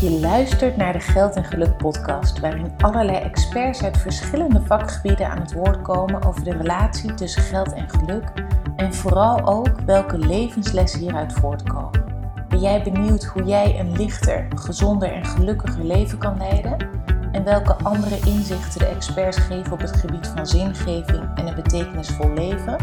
Je luistert naar de Geld en Geluk podcast, waarin allerlei experts uit verschillende vakgebieden aan het woord komen over de relatie tussen geld en geluk en vooral ook welke levenslessen hieruit voortkomen. Ben jij benieuwd hoe jij een lichter, gezonder en gelukkiger leven kan leiden? En welke andere inzichten de experts geven op het gebied van zingeving en een betekenisvol leven?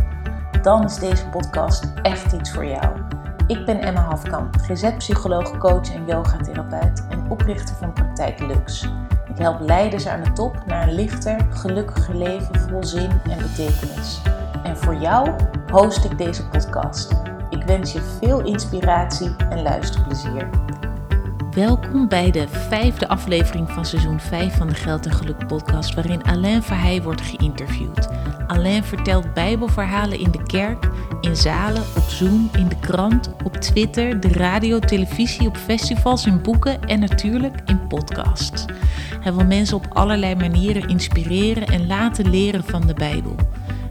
Dan is deze podcast echt iets voor jou. Ik ben Emma Hafkamp, GZ-psycholoog, coach en yogatherapeut en oprichter van Praktijk Lux. Ik help leiders aan de top naar een lichter, gelukkiger leven vol zin en betekenis. En voor jou host ik deze podcast. Ik wens je veel inspiratie en luisterplezier. Welkom bij de vijfde aflevering van seizoen 5 van de Geld en Geluk podcast, waarin Alain Verheij wordt geïnterviewd. Alain vertelt bijbelverhalen in de kerk, in zalen, op Zoom, in de krant, op Twitter, de radio, televisie, op festivals, in boeken en natuurlijk in podcasts. Hij wil mensen op allerlei manieren inspireren en laten leren van de Bijbel.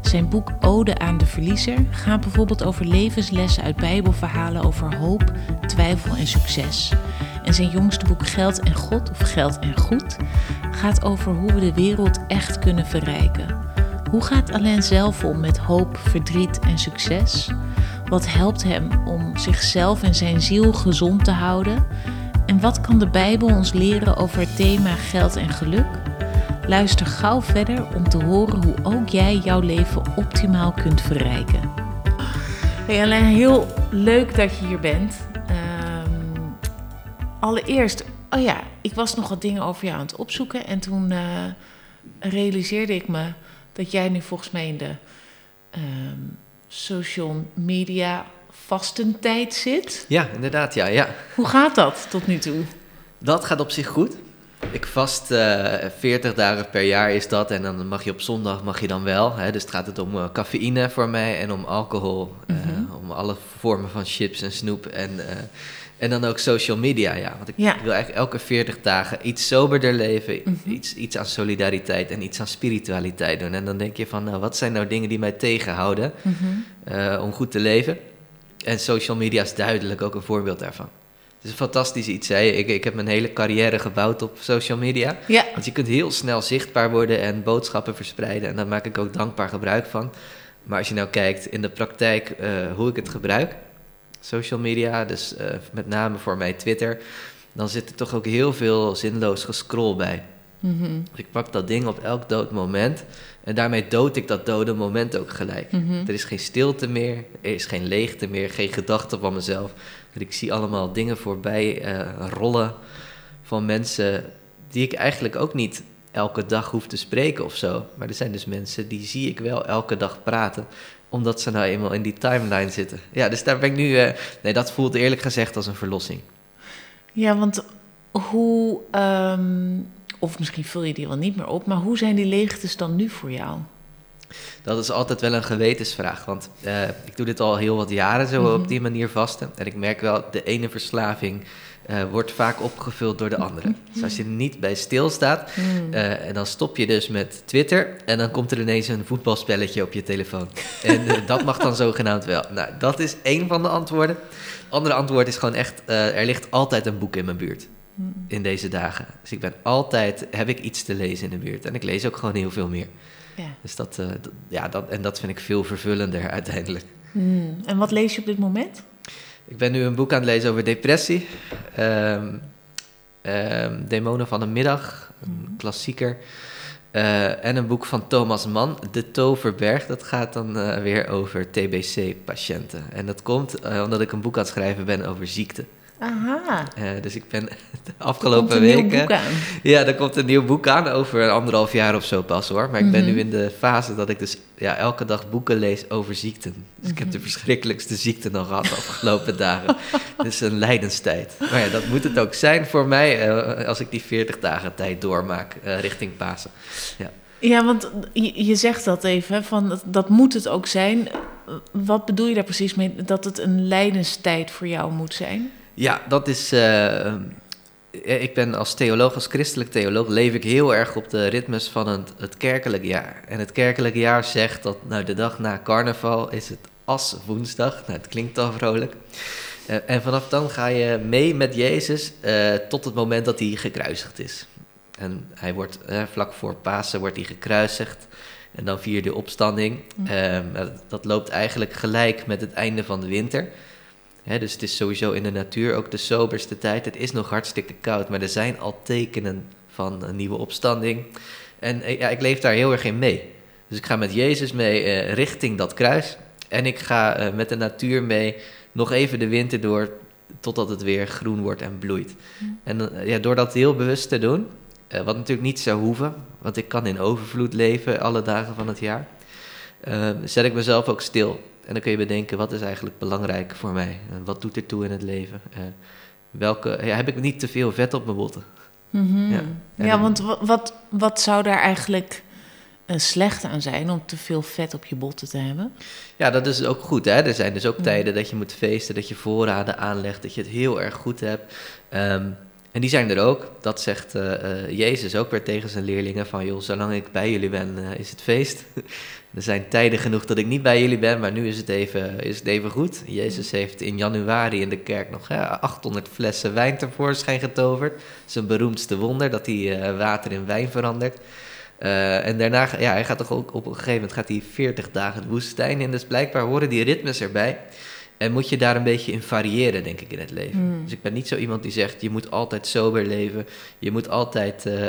Zijn boek Ode aan de Verliezer gaat bijvoorbeeld over levenslessen uit Bijbelverhalen over hoop, twijfel en succes. En zijn jongste boek Geld en God, of Geld en Goed, gaat over hoe we de wereld echt kunnen verrijken. Hoe gaat Alain zelf om met hoop, verdriet en succes? Wat helpt hem om zichzelf en zijn ziel gezond te houden? En wat kan de Bijbel ons leren over het thema geld en geluk? Luister gauw verder om te horen hoe ook jij jouw leven optimaal kunt verrijken. Hey Alain, heel leuk dat je hier bent. Ehm, allereerst, oh ja, ik was nog wat dingen over jou aan het opzoeken en toen uh, realiseerde ik me dat jij nu volgens mij in de um, social media vastentijd zit. Ja, inderdaad, ja, ja. Hoe gaat dat tot nu toe? Dat gaat op zich goed. Ik vast uh, 40 dagen per jaar is dat en dan mag je op zondag mag je dan wel. Hè? Dus het gaat het om uh, cafeïne voor mij en om alcohol, mm -hmm. uh, om alle vormen van chips en snoep en en dan ook social media, ja. Want ik ja. wil eigenlijk elke 40 dagen iets soberder leven, mm -hmm. iets, iets aan solidariteit en iets aan spiritualiteit doen. En dan denk je van, nou, wat zijn nou dingen die mij tegenhouden mm -hmm. uh, om goed te leven? En social media is duidelijk ook een voorbeeld daarvan. Het is een fantastisch iets. Hè? Ik, ik heb mijn hele carrière gebouwd op social media. Ja. Want je kunt heel snel zichtbaar worden en boodschappen verspreiden. En daar maak ik ook dankbaar gebruik van. Maar als je nou kijkt in de praktijk uh, hoe ik het gebruik social media, dus uh, met name voor mij Twitter, dan zit er toch ook heel veel zinloos gescroll bij. Mm -hmm. Ik pak dat ding op elk dood moment en daarmee dood ik dat dode moment ook gelijk. Mm -hmm. Er is geen stilte meer, er is geen leegte meer, geen gedachte van mezelf. Ik zie allemaal dingen voorbij uh, rollen van mensen die ik eigenlijk ook niet elke dag hoef te spreken of zo. Maar er zijn dus mensen die zie ik wel elke dag praten omdat ze nou eenmaal in die timeline zitten. Ja, dus daar ben ik nu... Uh, nee, dat voelt eerlijk gezegd als een verlossing. Ja, want hoe... Um, of misschien vul je die wel niet meer op... maar hoe zijn die leegtes dan nu voor jou? Dat is altijd wel een gewetensvraag. Want uh, ik doe dit al heel wat jaren zo mm -hmm. op die manier vasten. En ik merk wel, de ene verslaving... Uh, wordt vaak opgevuld door de andere. Dus als je er niet bij stilstaat, mm. uh, en dan stop je dus met Twitter en dan komt er ineens een voetbalspelletje op je telefoon. En uh, dat mag dan zogenaamd wel. Nou, dat is één van de antwoorden. Andere antwoord is gewoon echt, er ligt altijd een boek in mijn buurt. Mm. In deze dagen. Dus ik ben altijd, heb ik iets te lezen in de buurt. En ik lees ook gewoon heel veel meer. Ja. Dus dat, ja, dat, en dat vind ik veel vervullender uiteindelijk. Mm. En wat lees je op dit moment? Ik ben nu een boek aan het lezen over depressie. Um, um, Demonen van een middag, een klassieker. Uh, en een boek van Thomas Mann, De Toverberg. Dat gaat dan uh, weer over TBC-patiënten. En dat komt uh, omdat ik een boek aan het schrijven ben over ziekte. Aha. Uh, dus ik ben de afgelopen weken. Ja, er komt een nieuw boek aan over anderhalf jaar of zo pas hoor. Maar ik ben mm -hmm. nu in de fase dat ik dus ja, elke dag boeken lees over ziekten. Dus mm -hmm. ik heb de verschrikkelijkste ziekte nog gehad de afgelopen dagen. Dus een lijdenstijd. Maar ja, dat moet het ook zijn voor mij uh, als ik die 40 dagen tijd doormaak uh, richting Pasen. Ja. Ja, want je, je zegt dat even, van dat, dat moet het ook zijn. Wat bedoel je daar precies mee, dat het een lijdenstijd voor jou moet zijn? Ja, dat is. Uh, ik ben als theoloog, als christelijk theoloog, leef ik heel erg op de ritmes van het, het kerkelijk jaar. En het kerkelijk jaar zegt dat nou, de dag na carnaval is het as woensdag. Nou, het klinkt al vrolijk. Eh, en vanaf dan ga je mee met Jezus uh, tot het moment dat hij gekruisigd is. En hij wordt, vlak voor Pasen wordt hij gekruisigd. En dan vier de opstanding. Ehm, dat loopt eigenlijk gelijk met het einde van de winter. Dus het is sowieso in de natuur ook de soberste tijd. Het is nog hartstikke koud, maar er zijn al tekenen van een nieuwe opstanding. En ja, ik leef daar heel erg in mee. Dus ik ga met Jezus mee richting dat kruis. En ik ga met de natuur mee nog even de winter door totdat het weer groen wordt en bloeit. En ja, door dat heel bewust te doen, wat natuurlijk niet zou hoeven, want ik kan in overvloed leven alle dagen van het jaar, zet ik mezelf ook stil. En dan kun je bedenken, wat is eigenlijk belangrijk voor mij? En wat doet er toe in het leven? Uh, welke, ja, heb ik niet te veel vet op mijn botten? Mm -hmm. Ja, ja want wat, wat zou daar eigenlijk slecht aan zijn om te veel vet op je botten te hebben? Ja, dat is ook goed. Hè? Er zijn dus ook tijden dat je moet feesten, dat je voorraden aanlegt, dat je het heel erg goed hebt. Um, en die zijn er ook. Dat zegt uh, uh, Jezus ook weer tegen zijn leerlingen: van joh, zolang ik bij jullie ben, uh, is het feest. er zijn tijden genoeg dat ik niet bij jullie ben, maar nu is het even, is het even goed. Jezus heeft in januari in de kerk nog hè, 800 flessen wijn tevoorschijn getoverd. Zijn beroemdste wonder, dat hij water in wijn verandert. en daarna, ja, hij gaat toch ook op een gegeven moment gaat hij 40 dagen de woestijn in. Dus blijkbaar horen die ritmes erbij. En moet je daar een beetje in variëren, denk ik, in het leven. Hmm. Dus ik ben niet zo iemand die zegt, je moet altijd sober leven. Je moet altijd uh,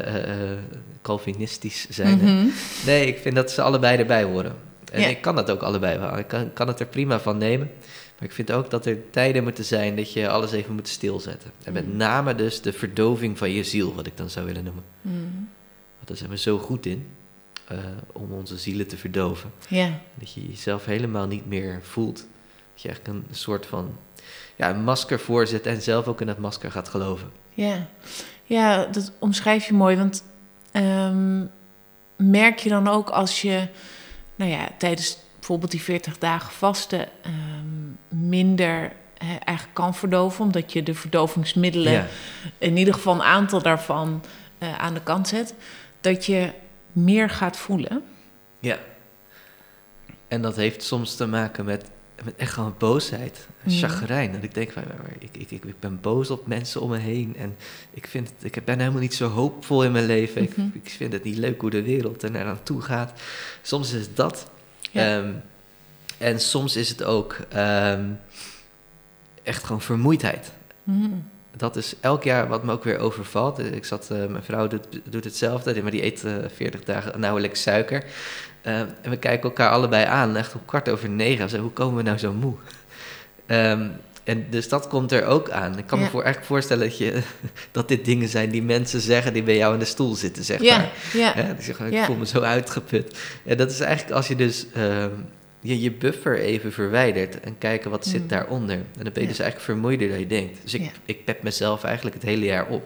Calvinistisch zijn. Mhm. Nee, ik vind dat ze allebei erbij horen. En ik kan dat ook allebei wel. Ik kan, kan, het er prima van nemen. Maar ik vind ook dat er tijden moeten zijn dat je alles even moet stilzetten. En met hmm. name dus de verdoving van je ziel, wat ik dan zou willen noemen. Mm. Want daar zijn we zo goed in. om onze zielen te verdoven. Dat je jezelf helemaal niet meer voelt dat je eigenlijk een soort van ja, een masker voorzet en zelf ook in het masker gaat geloven. Ja, ja dat omschrijf je mooi. Want um, merk je dan ook als je nou ja, tijdens bijvoorbeeld die 40 dagen vasten um, minder eigenlijk kan verdoven, omdat je de verdovingsmiddelen, in ieder geval een aantal daarvan, uh, aan de kant zet, dat je meer gaat voelen. Ja. En dat heeft soms te maken met met echt gewoon boosheid, mm. chagrijn. Dat ik denk, van, ik, ik, ik, ben boos op mensen om me heen. En ik, vind het, ik ben helemaal niet zo hoopvol in mijn leven. ik, mhm. ik, vind het niet leuk hoe de wereld er naar toe gaat. Soms is het dat. Ehm, en soms is het ook um, echt gewoon vermoeidheid. Mm. Dat is elk jaar wat me ook weer overvalt. Ik zat, uh, mijn vrouw doet, doet hetzelfde, maar die eet uh, eh, 40 dagen nauwelijks suiker. Uh, en we kijken elkaar allebei aan, echt om kwart over negen. Zeggen, hoe komen we nou zo moe? Um, en dus dat komt er ook aan. Ik kan me voor, eigenlijk voorstellen dat, je, dat dit dingen zijn die mensen zeggen die bij jou in de stoel zitten, zeg ja, maar. Ja. ja die zeggen, ik voel me zo uitgeput. En dat is eigenlijk als je dus uh, je, je buffer even verwijdert en kijken wat zit mm. daaronder. En dan ben je dus eigenlijk vermoeider dan je denkt. Dus ik, ik pep mezelf eigenlijk het hele jaar op.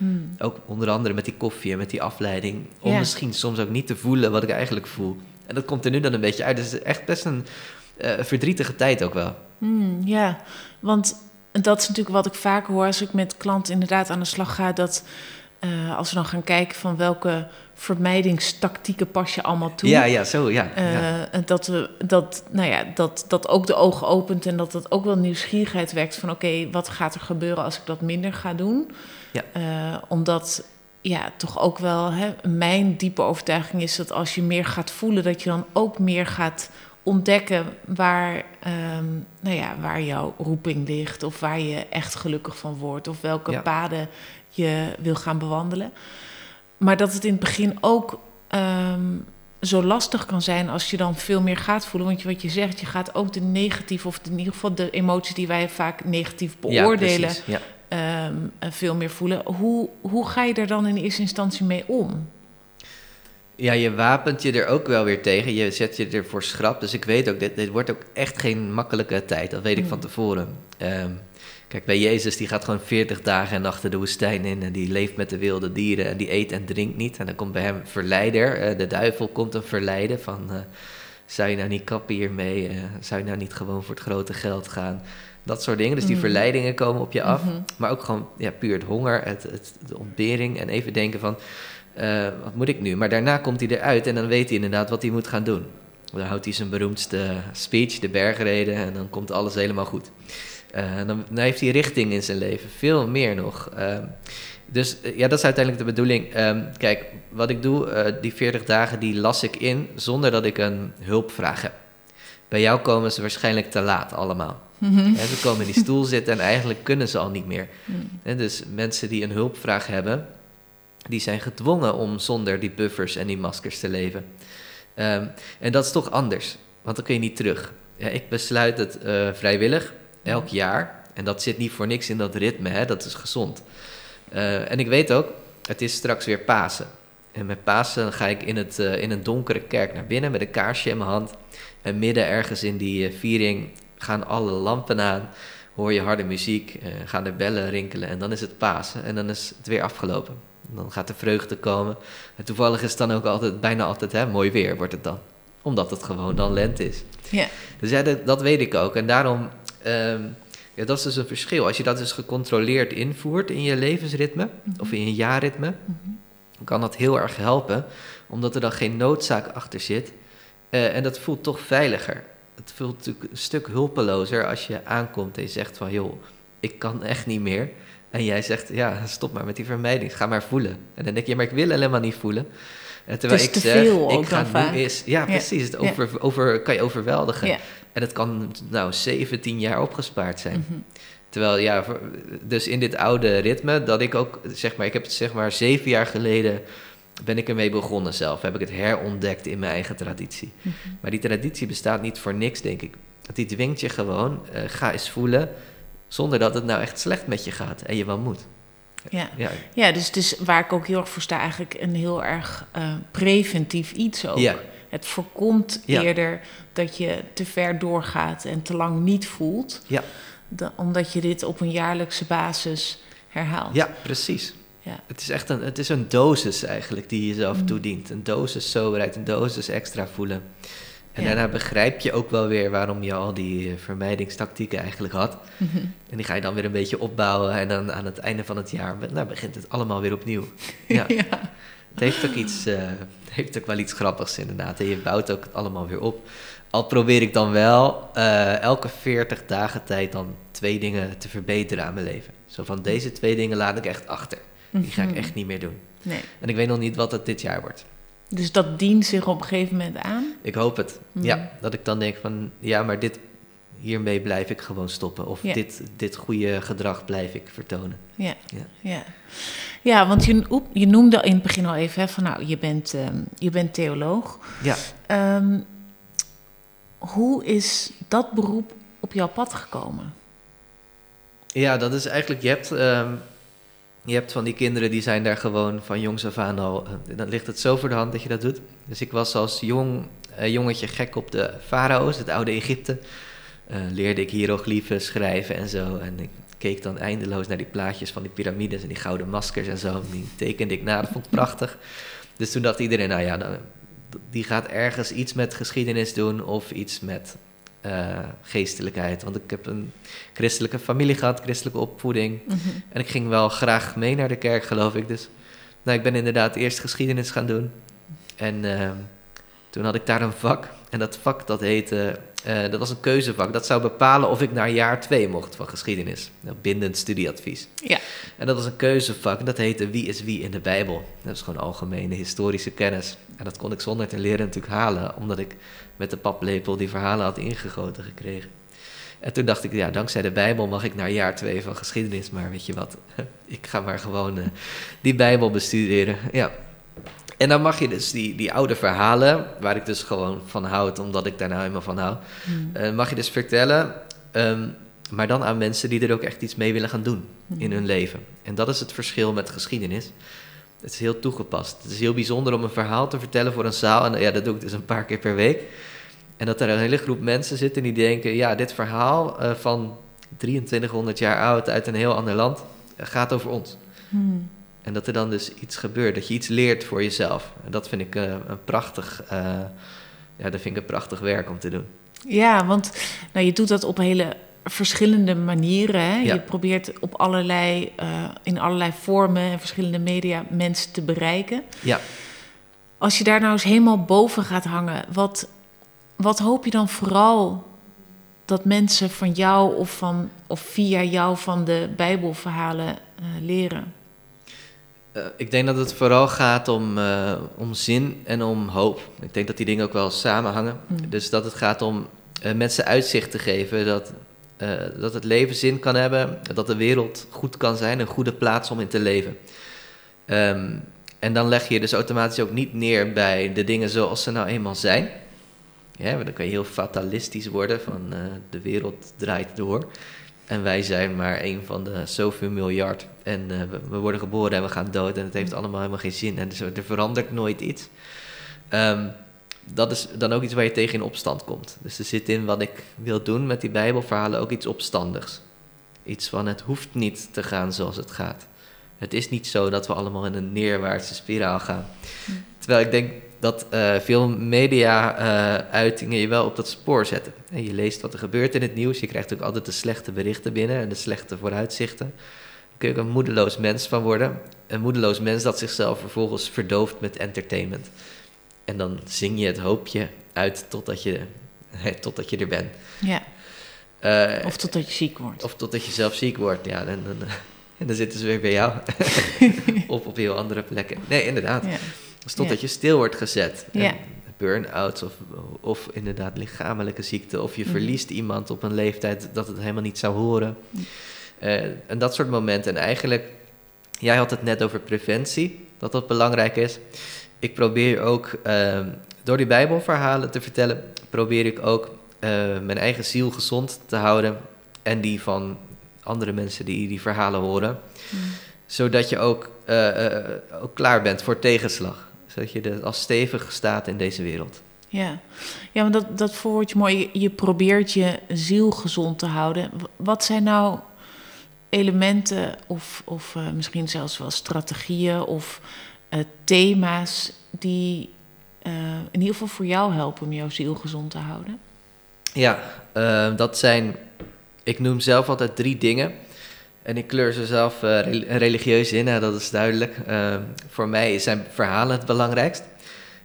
Hmm. Ook onder andere met die koffie en met die afleiding. Om misschien soms ook niet te voelen wat ik eigenlijk voel. En dat komt er nu dan een beetje uit. Dus het is echt best een uh, verdrietige tijd ook wel. Hmm, ja, want dat is natuurlijk wat ik vaak hoor als ik met klanten inderdaad aan de slag ga. Dat uh, als we dan gaan kijken van welke vermijdingstactieken pas je allemaal toe. Ja, ja, zo, ja. Uh, ja. Dat, we, dat, nou ja, dat, dat ook de ogen opent en dat dat ook wel nieuwsgierigheid wekt van oké, wat gaat er gebeuren als ik dat minder ga doen? Ja. Uh, omdat ja, toch ook wel hè, mijn diepe overtuiging is dat als je meer gaat voelen, dat je dan ook meer gaat ontdekken waar, um, nou ja, waar jouw roeping ligt, of waar je echt gelukkig van wordt, of welke paden je wil gaan bewandelen. Maar dat het in het begin ook um, zo lastig kan zijn als je dan veel meer gaat voelen. Want wat je zegt, je gaat ook de negatieve, of in ieder geval de emoties die wij vaak negatief beoordelen, ja, ja. Um, veel meer voelen. Hoe, hoe ga je er dan in eerste instantie mee om? Ja, je wapent je er ook wel weer tegen. Je zet je ervoor schrap. Dus ik weet ook, dit, dit wordt ook echt geen makkelijke tijd. Dat weet ik van mm. tevoren. Um, kijk, bij Jezus, die gaat gewoon 40 dagen en nachten de woestijn in. En die leeft met de wilde dieren. En die eet en drinkt niet. En dan komt bij hem verleider. Uh, de duivel komt hem verleiden van... Uh, zou je nou niet kappen hiermee? Uh, zou je nou niet gewoon voor het grote geld gaan? Dat soort dingen. Dus die mm. verleidingen komen op je af. Mhm. Maar ook gewoon ja, puur het honger, het, het, de ontbering. En even denken van, uh, wat moet ik nu? Maar daarna komt hij eruit en dan weet hij inderdaad wat hij moet gaan doen. Dan houdt hij zijn beroemdste speech, de bergreden. En dan komt alles helemaal goed. Uh, dan, dan, heeft hij richting in zijn leven, veel meer nog. Ehm, dus ja, dat is uiteindelijk de bedoeling. Ehm, kijk, wat ik doe, die 40 dagen, die las ik in zonder dat ik een hulpvraag heb. Bij jou komen ze waarschijnlijk te laat allemaal. Mm ze komen in die stoel zitten en eigenlijk kunnen ze al niet meer. Mm. dus mensen die een hulpvraag hebben, die zijn gedwongen om zonder die buffers en die maskers te leven. Ehm, en dat is toch anders, want dan kun je niet terug. Ja, ik besluit het uh, vrijwillig, elk jaar. En dat zit niet voor niks in dat ritme, hè? dat is gezond. Uh, en ik weet ook, het is straks weer Pasen. En met Pasen ga ik in, het, uh, in een donkere kerk naar binnen met een kaarsje in mijn hand. En midden ergens in die viering gaan alle lampen aan, hoor je harde muziek, gaan de bellen rinkelen en dan is het Pasen en dan is het weer afgelopen. Dan gaat de vreugde komen. En toevallig is het dan ook altijd, bijna altijd hè, mooi weer wordt het dan. Omdat het gewoon dan lente is. Ja. Dus ja, dat, dat weet ik ook. En daarom, ehm, ja, dat is dus een verschil. Als je dat dus gecontroleerd invoert in je levensritme, mhm. of in je jaarritme, mm kan dat heel erg helpen. Omdat er dan geen noodzaak achter zit. Uh, en dat voelt toch veiliger. Het voelt natuurlijk een stuk hulpelozer als je aankomt en je zegt van... joh, ik kan echt niet meer. En jij zegt, ja, stop maar met die vermijding, ga maar voelen. En dan denk je, maar ik wil helemaal niet voelen. En terwijl ik zeg, ik ga nu is, ja, precies, het over, over, kan je overweldigen. En het kan nou 17 jaar opgespaard zijn. Mhm. Terwijl, ja, dus in dit oude ritme, dat ik ook, zeg maar, ik heb het zeg maar zeven jaar geleden, ben ik ermee begonnen zelf. Heb ik het herontdekt in mijn eigen traditie. Mhm. Maar die traditie bestaat niet voor niks, denk ik. Die dwingt je gewoon, uh, ga eens voelen zonder dat het nou echt slecht met je gaat en je wel moet. Ja, ja. ja dus, dus waar ik ook heel erg voor sta, eigenlijk een heel erg uh, preventief iets ook. Ja. Het voorkomt eerder dat je te ver doorgaat en te lang niet voelt. Ja. omdat je dit op een jaarlijkse basis herhaalt. Ja, precies. Ja. Het is echt een, het is een dosis eigenlijk die je jezelf mm. toedient. Een dosis soberheid, een dosis extra voelen. En daarna begrijp je ook wel weer waarom je al die eh, vermijdingstactieken eigenlijk had. Mhm. En die ga je dan weer een beetje opbouwen. En dan aan het einde van het jaar nou, begint het allemaal weer opnieuw. Ja. Het heeft ook, iets, uh, heeft ook wel iets grappigs inderdaad. En je bouwt ook allemaal weer op. Al probeer ik dan wel uh, elke 40 dagen tijd dan twee dingen te verbeteren aan mijn leven. Zo van deze twee dingen laat ik echt achter. Die ga ik mhm. echt niet meer doen. Nee. En ik weet nog niet wat het dit jaar wordt. Dus dat dient zich op een gegeven moment aan? Ik hoop het. Ja, dat ik dan denk van ja, maar dit, hiermee blijf ik gewoon stoppen. Of dit, dit goede gedrag blijf ik vertonen. Ja, ja. ja. ja want je, je noemde in het begin al even hè, van nou, je bent, um, je bent theoloog. Ja. Um, hoe is dat beroep op jouw pad gekomen? Ja, dat is eigenlijk, je hebt um, je hebt van die kinderen die zijn daar gewoon van jongs af aan al. Eh, dan ligt het zo voor de hand dat je dat doet. Dus ik was als jong uh, jongetje gek op de farao's, het oude Egypte. Uh, leerde ik hieroglyphen schrijven en zo. En ik keek dan eindeloos naar die plaatjes van die piramides en die gouden maskers en zo. Die tekende ik na, dat vond ik prachtig. Dus toen dacht iedereen, nou ja, die gaat ergens iets met geschiedenis doen of iets met uh, geestelijkheid. Want ik heb een christelijke familie gehad, christelijke opvoeding. Mhm. En ik ging wel graag mee naar de kerk, geloof ik. Dus nou, ik ben inderdaad eerst geschiedenis gaan doen. En uh, toen had ik daar een vak. En dat vak dat heette, uh, dat was een keuzevak. Dat zou bepalen of ik naar jaar twee mocht van geschiedenis. Nou, bindend studieadvies. Ja. En dat was een keuzevak. Dat heette Wie is wie in de Bijbel. Dat is gewoon algemene historische kennis. En dat kon ik zonder te leren natuurlijk halen. Omdat ik met de paplepel die verhalen had ingegoten gekregen. En toen dacht ik, ja, dankzij de Bijbel mag ik naar jaar twee van geschiedenis. Maar weet je wat, ik ga maar gewoon uh, die Bijbel bestuderen. Ja. En dan mag je dus die, die oude verhalen, waar ik dus gewoon van houd, omdat ik daar nou helemaal van hou, hmm. uh, mag je dus vertellen. Um, maar dan aan mensen die er ook echt iets mee willen gaan doen in hmm. hun leven. En dat is het verschil met geschiedenis. Het is heel toegepast. Het is heel bijzonder om een verhaal te vertellen voor een zaal. En ja, dat doe ik dus een paar keer per week. En dat er een hele groep mensen zitten die denken: ja, dit verhaal uh, van 2300 jaar oud uit een heel ander land uh, gaat over ons. Hmm. En dat er dan dus iets gebeurt, dat je iets leert voor jezelf. En dat vind ik uh, een prachtig, ja, dat vind ik een prachtig werk om te doen. Ja, want nou, je doet dat op hele verschillende manieren. Hè? Je probeert op allerlei, in allerlei vormen en verschillende media mensen te bereiken. Ja. Als je daar nou eens helemaal boven gaat hangen, wat, wat hoop je dan vooral dat mensen van jou of van of via jou van de Bijbelverhalen leren? Uh, ik denk dat het vooral gaat om, uh, om zin en om hoop. Ik denk dat die dingen ook wel samenhangen. Mm. Dus dat het gaat om mensen uitzicht te geven dat, dat het leven zin kan hebben, dat de wereld goed kan zijn, een goede plaats om in te leven. Um, en dan leg je dus automatisch ook niet neer bij de dingen zoals ze nou eenmaal zijn. Ja, dan kan je heel fatalistisch worden van de wereld draait door. En wij zijn maar een van de zoveel miljard. En uh, we, worden geboren en we gaan dood. En het heeft allemaal helemaal geen zin. En dus, er verandert nooit iets. Um, dat is dan ook iets waar je tegen in opstand komt. Dus er zit in wat ik wil doen met die Bijbelverhalen ook iets opstandigs. Iets van het hoeft niet te gaan zoals het gaat. Het is niet zo dat we allemaal in een neerwaartse spiraal gaan. Hm. Terwijl ik denk dat uh, veel media-uitingen je wel op dat spoor zetten. En je leest wat er gebeurt in het nieuws. Je krijgt ook altijd de slechte berichten binnen en de slechte vooruitzichten. Daar kun je ook een moedeloos mens van worden. Een moedeloos mens dat zichzelf vervolgens verdooft met entertainment. En dan zing je het hoopje uit totdat je, totdat je er bent. Ja. Uh, of totdat je ziek wordt. Of totdat je zelf ziek wordt, ja. En, dan, en dan zitten ze weer bij jou. of op heel andere plekken. Nee, inderdaad. Ja. Dus totdat je stil wordt gezet. Ja. Burn-outs of, of inderdaad lichamelijke ziekte. Of je mhm. verliest iemand op een leeftijd dat het helemaal niet zou horen. Uh, en dat soort momenten. En eigenlijk, jij had het net over preventie, dat dat belangrijk is. Ik probeer ook, uh, door die Bijbelverhalen te vertellen, probeer ik ook uh, mijn eigen ziel gezond te houden. En die van andere mensen die die verhalen horen. Mhm. Zodat je ook, ook klaar bent voor tegenslag zodat je er als stevig staat in deze wereld. Ja, ja maar dat, dat je mooi. Je probeert je ziel gezond te houden. Wat zijn nou elementen of, of uh, misschien zelfs wel strategieën of uh, thema's die uh, in ieder geval voor jou helpen om jouw ziel gezond te houden? Ja, dat zijn, ik noem zelf altijd drie dingen. En ik kleur ze zelf uh, religieus in, dat is duidelijk. Uh, voor mij zijn verhalen het belangrijkst.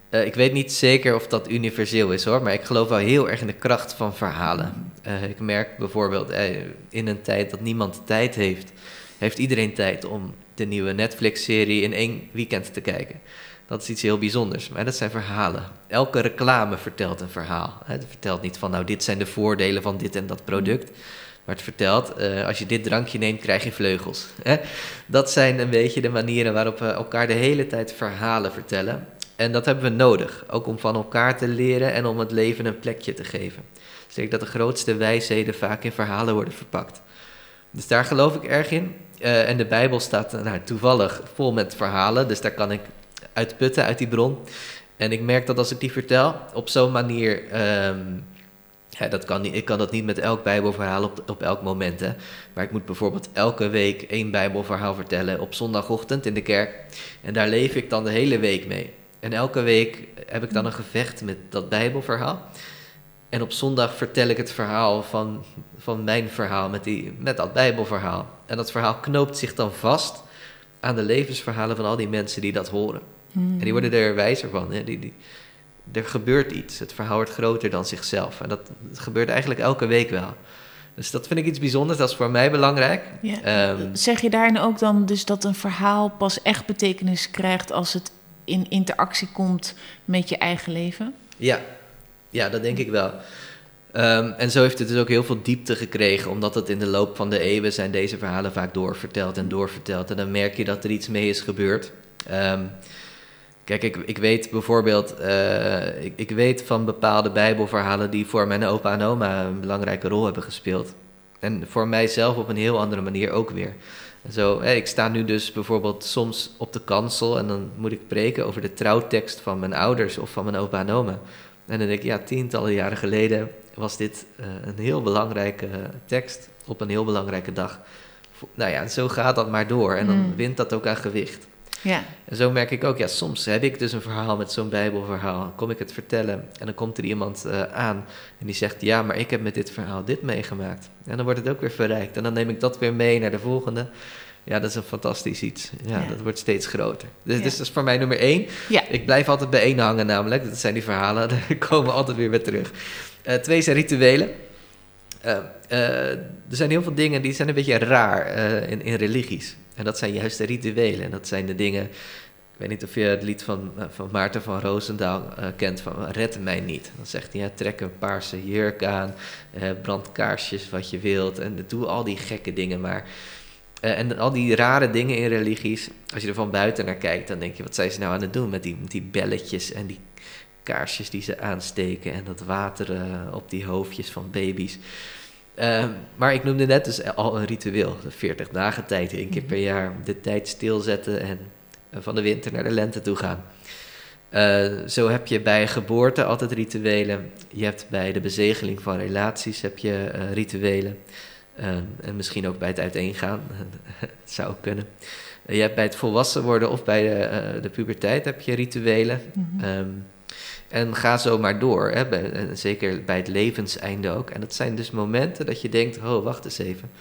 Uh, ik weet niet zeker of dat universeel is hoor, maar ik geloof wel heel erg in de kracht van verhalen. ik merk bijvoorbeeld in een tijd dat niemand tijd heeft, heeft iedereen tijd om de nieuwe Netflix-serie in één weekend te kijken. Dat is iets heel bijzonders, maar dat zijn verhalen. Elke reclame vertelt een verhaal. Het vertelt niet van, nou, dit zijn de voordelen van dit en dat product. Maar het vertelt, uh, als je dit drankje neemt, krijg je vleugels. Hè? Dat zijn een beetje de manieren waarop we elkaar de hele tijd verhalen vertellen. En dat hebben we nodig, ook om van elkaar te leren en om het leven een plekje te geven. Dus ik dat de grootste wijsheden vaak in verhalen worden verpakt. Dus daar geloof ik erg in. Uh, en de Bijbel staat nou, toevallig vol met verhalen, dus daar kan ik uitputten uit die bron. En ik merk dat als ik die vertel, op zo'n manier um, ja, dat kan niet, ik kan dat niet met elk Bijbelverhaal op, op elk moment. Hè. Maar ik moet bijvoorbeeld elke week één Bijbelverhaal vertellen op zondagochtend in de kerk. En daar leef ik dan de hele week mee. En elke week heb ik dan een gevecht met dat Bijbelverhaal. En op zondag vertel ik het verhaal van, van mijn verhaal met, die, met dat Bijbelverhaal. En dat verhaal knoopt zich dan vast aan de levensverhalen van al die mensen die dat horen. Hmm. En die worden er wijzer van. Hè. Die, die, er gebeurt iets. Het verhaal wordt groter dan zichzelf. En dat, gebeurt eigenlijk elke week wel. Dus dat vind ik iets bijzonders, dat is voor mij belangrijk. Ja. Ehm, zeg je daarin ook dan dus dat een verhaal pas echt betekenis krijgt als het in interactie komt met je eigen leven? Ja, ja dat denk ik wel. Um, en zo heeft het dus ook heel veel diepte gekregen, omdat het in de loop van de eeuwen zijn deze verhalen vaak doorverteld en doorverteld. En dan merk je dat er iets mee is gebeurd. Um, Kijk, ik, ik weet bijvoorbeeld, uh, ik, ik weet van bepaalde Bijbelverhalen die voor mijn opa en oma een belangrijke rol hebben gespeeld. En voor mijzelf op een heel andere manier ook weer. Zo, ik sta nu dus bijvoorbeeld soms op de kansel en dan moet ik preken over de trouwtekst van mijn ouders of van mijn opa en oma. En dan denk ik, ja, tientallen jaren geleden was dit uh, een heel belangrijke tekst op een heel belangrijke dag. Nou ja, zo gaat dat maar door en dan mm. wint dat ook aan gewicht. Ja. En zo merk ik ook, ja, soms heb ik dus een verhaal met zo'n Bijbelverhaal. Kom ik het vertellen en dan komt er iemand uh, aan en die zegt: Ja, maar ik heb met dit verhaal dit meegemaakt. En dan wordt het ook weer verrijkt. En dan neem ik dat weer mee naar de volgende. Ja, dat is een fantastisch iets. Ja, dat wordt steeds groter. Dus, dus, dat is voor mij nummer één. Ja. Ik blijf altijd bij één hangen, namelijk. Dat zijn die verhalen, daar komen altijd weer bij terug. Uh, twee zijn rituelen. er zijn heel veel dingen die zijn een beetje raar in, in religies. En dat zijn juist de rituelen. En dat zijn de dingen ik weet niet of je het lied van, eh, van Maarten van Roosendaal uh, kent van Red mij niet. Dan zegt hij, ja, trek een paarse jurk aan, uh, brand kaarsjes wat je wilt en doe al die gekke dingen maar. en al die rare dingen in religies, als je er van buiten naar kijkt, dan denk je, wat zijn ze nou aan het doen met die, die belletjes en die kaarsjes die ze aansteken en dat water op die hoofdjes van baby's. Ehm, maar ik noemde net dus al een ritueel, 40 dagen tijd, één keer per jaar, de tijd stilzetten en van de winter naar de lente toe gaan. Uh, zo heb je bij geboorte altijd rituelen. Je hebt bij de bezegeling van relaties heb je uh, rituelen. Uh, en misschien ook bij het uiteengaan. Het zou ook kunnen. je hebt bij het volwassen worden of bij de, de puberteit heb je rituelen. Mm -hmm. um, en ga zo maar door. Hè, bij, zeker bij het levenseinde ook. En dat zijn dus momenten dat je denkt: oh, wacht eens even.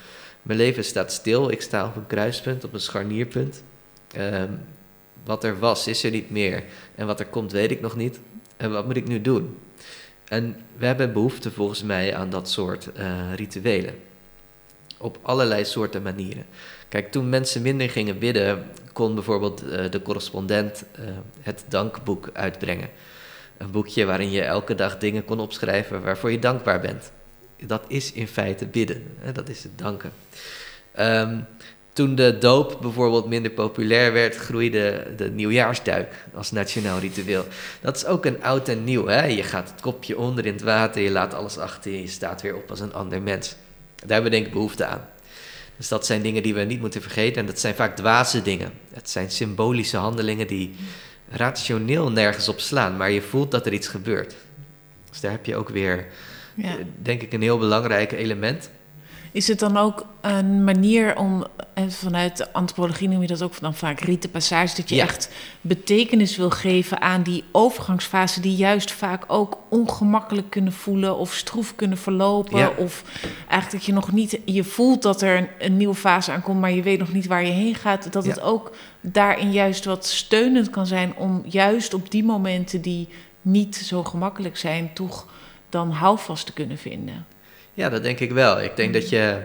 Mijn leven staat stil. Ik sta op een kruispunt, op een scharnierpunt. Um, wat er was, is er niet meer. En wat er komt, weet ik nog niet. En wat moet ik nu doen? En we hebben behoefte volgens mij aan dat soort uh, rituelen. Op allerlei soorten manieren. Kijk, toen mensen minder gingen bidden, kon bijvoorbeeld uh, de correspondent het dankboek uitbrengen. Een boekje waarin je elke dag dingen kon opschrijven waarvoor je dankbaar bent. Dat is in feite bidden, hè? dat is het danken. Um, toen de doop bijvoorbeeld minder populair werd, groeide de nieuwjaarsduik als nationaal ritueel. Dat is ook een oud en nieuw. Hè? Je gaat het kopje onder in het water, je laat alles achter je, je staat weer op als een ander mens. Daar hebben we denk ik behoefte aan. Dus dat zijn dingen die we niet moeten vergeten. En dat zijn vaak dwaze dingen. Het zijn symbolische handelingen die rationeel nergens op slaan, maar je voelt dat er iets gebeurt. Dus daar heb je ook weer, ja. denk ik, een heel belangrijk element. Is het dan ook een manier om, en vanuit de antropologie noem je dat ook dan vaak rietenpassage, dat je echt betekenis wil geven aan die overgangsfase, die juist vaak ook ongemakkelijk kunnen voelen of stroef kunnen verlopen. Of eigenlijk dat je nog niet, je voelt dat er een, een, nieuwe fase aankomt, maar je weet nog niet waar je heen gaat. Dat het ook daarin juist wat steunend kan zijn om juist op die momenten die niet zo gemakkelijk zijn, toch dan houvast te kunnen vinden. Ja, dat denk ik wel. Ik denk dat je,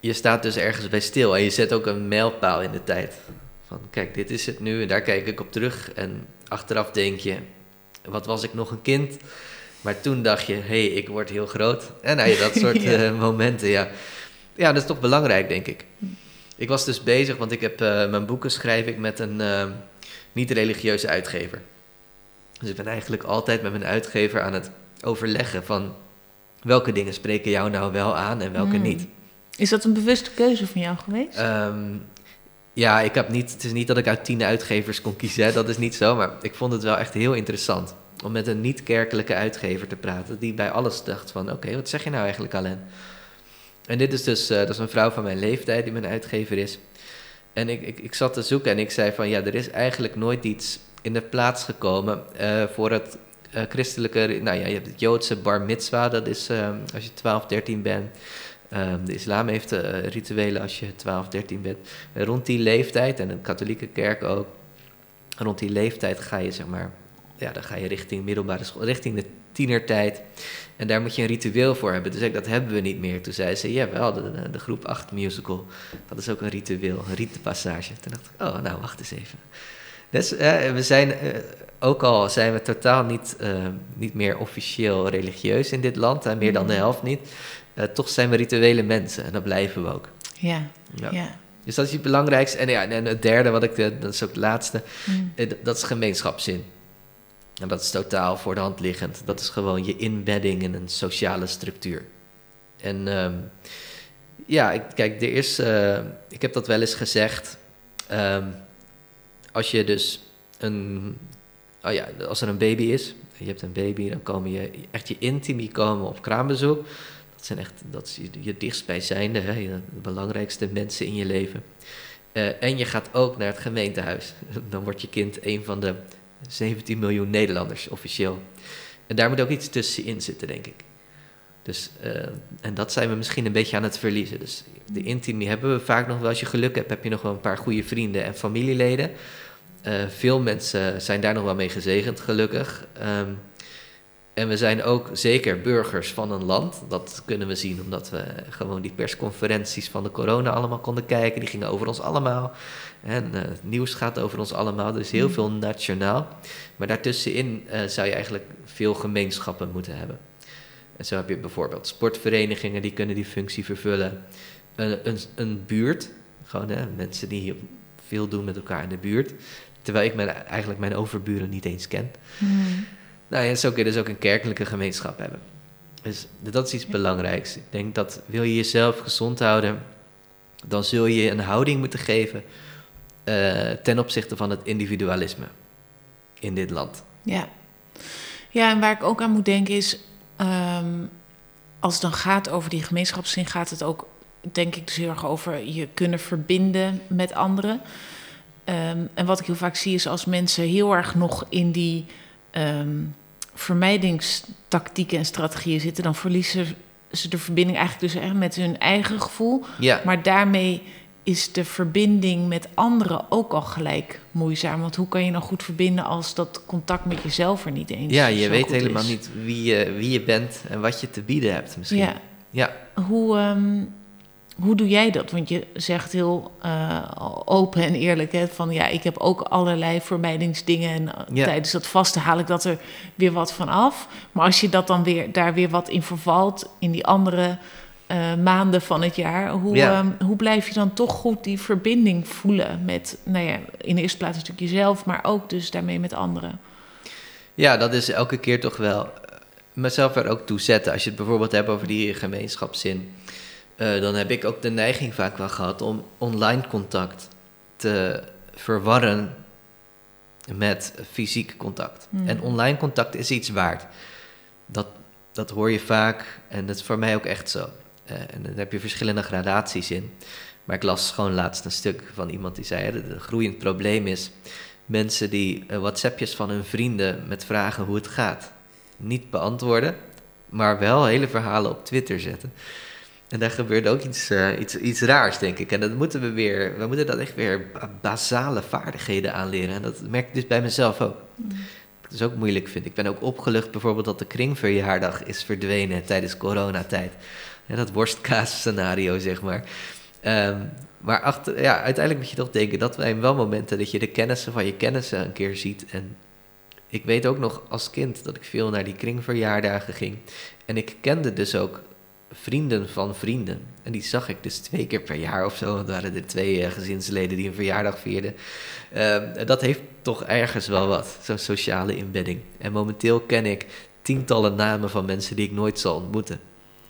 je staat dus ergens bij stil en je zet ook een mijlpaal in de tijd. Van kijk, dit is het nu en daar kijk ik op terug. En achteraf denk je, wat was ik nog een kind? Maar toen dacht je, hé, hey, ik word heel groot. En nou, dat soort ja. uh, momenten, ja. Ja, dat is toch belangrijk, denk ik. Ik was dus bezig, want ik heb uh, mijn boeken schrijf ik met een uh, niet-religieuze uitgever. Dus ik ben eigenlijk altijd met mijn uitgever aan het overleggen van welke dingen spreken jou nou wel aan en welke hmm. niet. Is dat een bewuste keuze van jou geweest? Um, ja, ik heb niet, het is niet dat ik uit tien uitgevers kon kiezen, dat is niet zo. Maar ik vond het wel echt heel interessant om met een niet-kerkelijke uitgever te praten. Die bij alles dacht van, oké, wat zeg je nou eigenlijk Alain? En dit is dus, uh, dat is een vrouw van mijn leeftijd die mijn uitgever is. En ik, ik, ik zat te zoeken en ik zei van, ja, er is eigenlijk nooit iets in de plaats gekomen uh, voor het uh, christelijke, nou ja, je hebt het Joodse bar mitzwa, dat is uh, als je 12, 13 bent. Uh, de islam heeft uh, rituelen als je 12, 13 bent. rond die leeftijd, en de katholieke kerk ook, rond die leeftijd ga je zeg maar, ja, dan ga je richting middelbare school, richting de tienertijd. En daar moet je een ritueel voor hebben. Dus ik, dat hebben we niet meer. Toen zei ze, ja wel, de, de, groep 8 musical, dat is ook een ritueel, een rietenpassage. Toen dacht ik, oh nou, wacht eens even. Dus uh, we zijn ook al zijn we totaal niet, uh, niet meer officieel religieus in dit land, en meer dan de mm. helft niet, uh, toch zijn we rituele mensen en dat blijven we ook. Ja, ja. ja. Dus dat is het belangrijkste. En, ja, en het derde, wat ik, dat is ook het laatste, mm. Eh, dat is gemeenschapszin. En dat is totaal voor de hand liggend. Dat is gewoon je inbedding in een sociale structuur. En um, ja, ik, kijk, er is, uh, ik heb dat wel eens gezegd. Um, als je dus een oh ja, als er een baby is, je hebt een baby, dan komen je echt je intimi komen op kraambezoek. Dat zijn echt dat je, je dichtstbijzijnde, hè, de belangrijkste mensen in je leven. Uh, en je gaat ook naar het gemeentehuis. Dan wordt je kind een van de 17 miljoen Nederlanders officieel. En daar moet ook iets tussenin zitten, denk ik. Dus, uh, en dat zijn we misschien een beetje aan het verliezen. Dus de intimi hebben we vaak nog wel. Als je geluk hebt, heb je nog wel een paar goede vrienden en familieleden. Uh, veel mensen zijn daar nog wel mee gezegend, gelukkig. Um, En we zijn ook zeker burgers van een land. Dat kunnen we zien omdat we gewoon die persconferenties van de corona allemaal konden kijken. Die gingen over ons allemaal. En uh, het nieuws gaat over ons allemaal. Dus heel mm. veel nationaal. Maar daartussenin uh, zou je eigenlijk veel gemeenschappen moeten hebben. En zo heb je bijvoorbeeld sportverenigingen die kunnen die functie vervullen. een, een, een buurt, gewoon hè, mensen die veel doen met elkaar in de buurt. Terwijl ik mijn, eigenlijk mijn overburen niet eens ken. Mm. Nou ja, zo kun je dus ook een kerkelijke gemeenschap hebben. Dus dat is iets belangrijks. Ik denk dat wil je jezelf gezond houden, dan zul je een houding moeten geven uh, ten opzichte van het individualisme in dit land. Ja. ja, en waar ik ook aan moet denken is, um, als het dan gaat over die gemeenschapszin, gaat het ook, denk ik, dus heel erg over je kunnen verbinden met anderen. Um, en wat ik heel vaak zie is als mensen heel erg nog in die um, vermijdingstactieken en strategieën zitten, dan verliezen ze de verbinding eigenlijk dus echt met hun eigen gevoel. Ja. Maar daarmee is de verbinding met anderen ook al gelijk moeizaam. Want hoe kan je nou goed verbinden als dat contact met jezelf er niet eens Ja, je weet helemaal niet wie je, wie je bent en wat je te bieden hebt misschien. Ja. ja. Hoe, um, hoe doe jij dat? Want je zegt heel uh, open en eerlijk hè, van ja, ik heb ook allerlei vermijdingsdingen en uh, tijdens dat vasten haal ik dat er weer wat van af. Maar als je dat dan weer daar weer wat in vervalt in die andere uh, maanden van het jaar, hoe, ja. um, hoe blijf je dan toch goed die verbinding voelen met, nou ja, in de eerste plaats natuurlijk jezelf, maar ook dus daarmee met anderen? Ja, dat is elke keer toch wel mezelf er ook toe zetten. Als je het bijvoorbeeld hebt over die gemeenschapszin uh, dan heb ik ook de neiging vaak wel gehad om online contact te verwarren met fysiek contact. Hmm. En online contact is iets waard. Dat, dat hoor je vaak en dat is voor mij ook echt zo. Uh, en daar heb je verschillende gradaties in. Maar ik las gewoon laatst een stuk van iemand die zei: dat het groeiend probleem is mensen die uh, WhatsAppjes van hun vrienden met vragen hoe het gaat niet beantwoorden, maar wel hele verhalen op Twitter zetten. En daar gebeurt ook iets, uh, iets, iets raars, denk ik. En dat moeten we weer, we moeten dat echt weer basale vaardigheden aanleren. En dat merk ik dus bij mezelf ook. Dat is ook moeilijk, vind ik. Ik ben ook opgelucht bijvoorbeeld dat de kringverjaardag is verdwenen tijdens coronatijd. Ja, dat worstkaas-scenario, zeg maar. Um, maar achter, ja, uiteindelijk moet je toch denken, dat zijn wel momenten dat je de kennissen van je kennissen een keer ziet. En ik weet ook nog als kind dat ik veel naar die kringverjaardagen ging. En ik kende dus ook vrienden van vrienden. En die zag ik dus twee keer per jaar of zo. Dat waren er twee uh, gezinsleden die een verjaardag vierden. Uh, dat heeft toch ergens wel wat, zo'n sociale inbedding. En momenteel ken ik tientallen namen van mensen die ik nooit zal ontmoeten.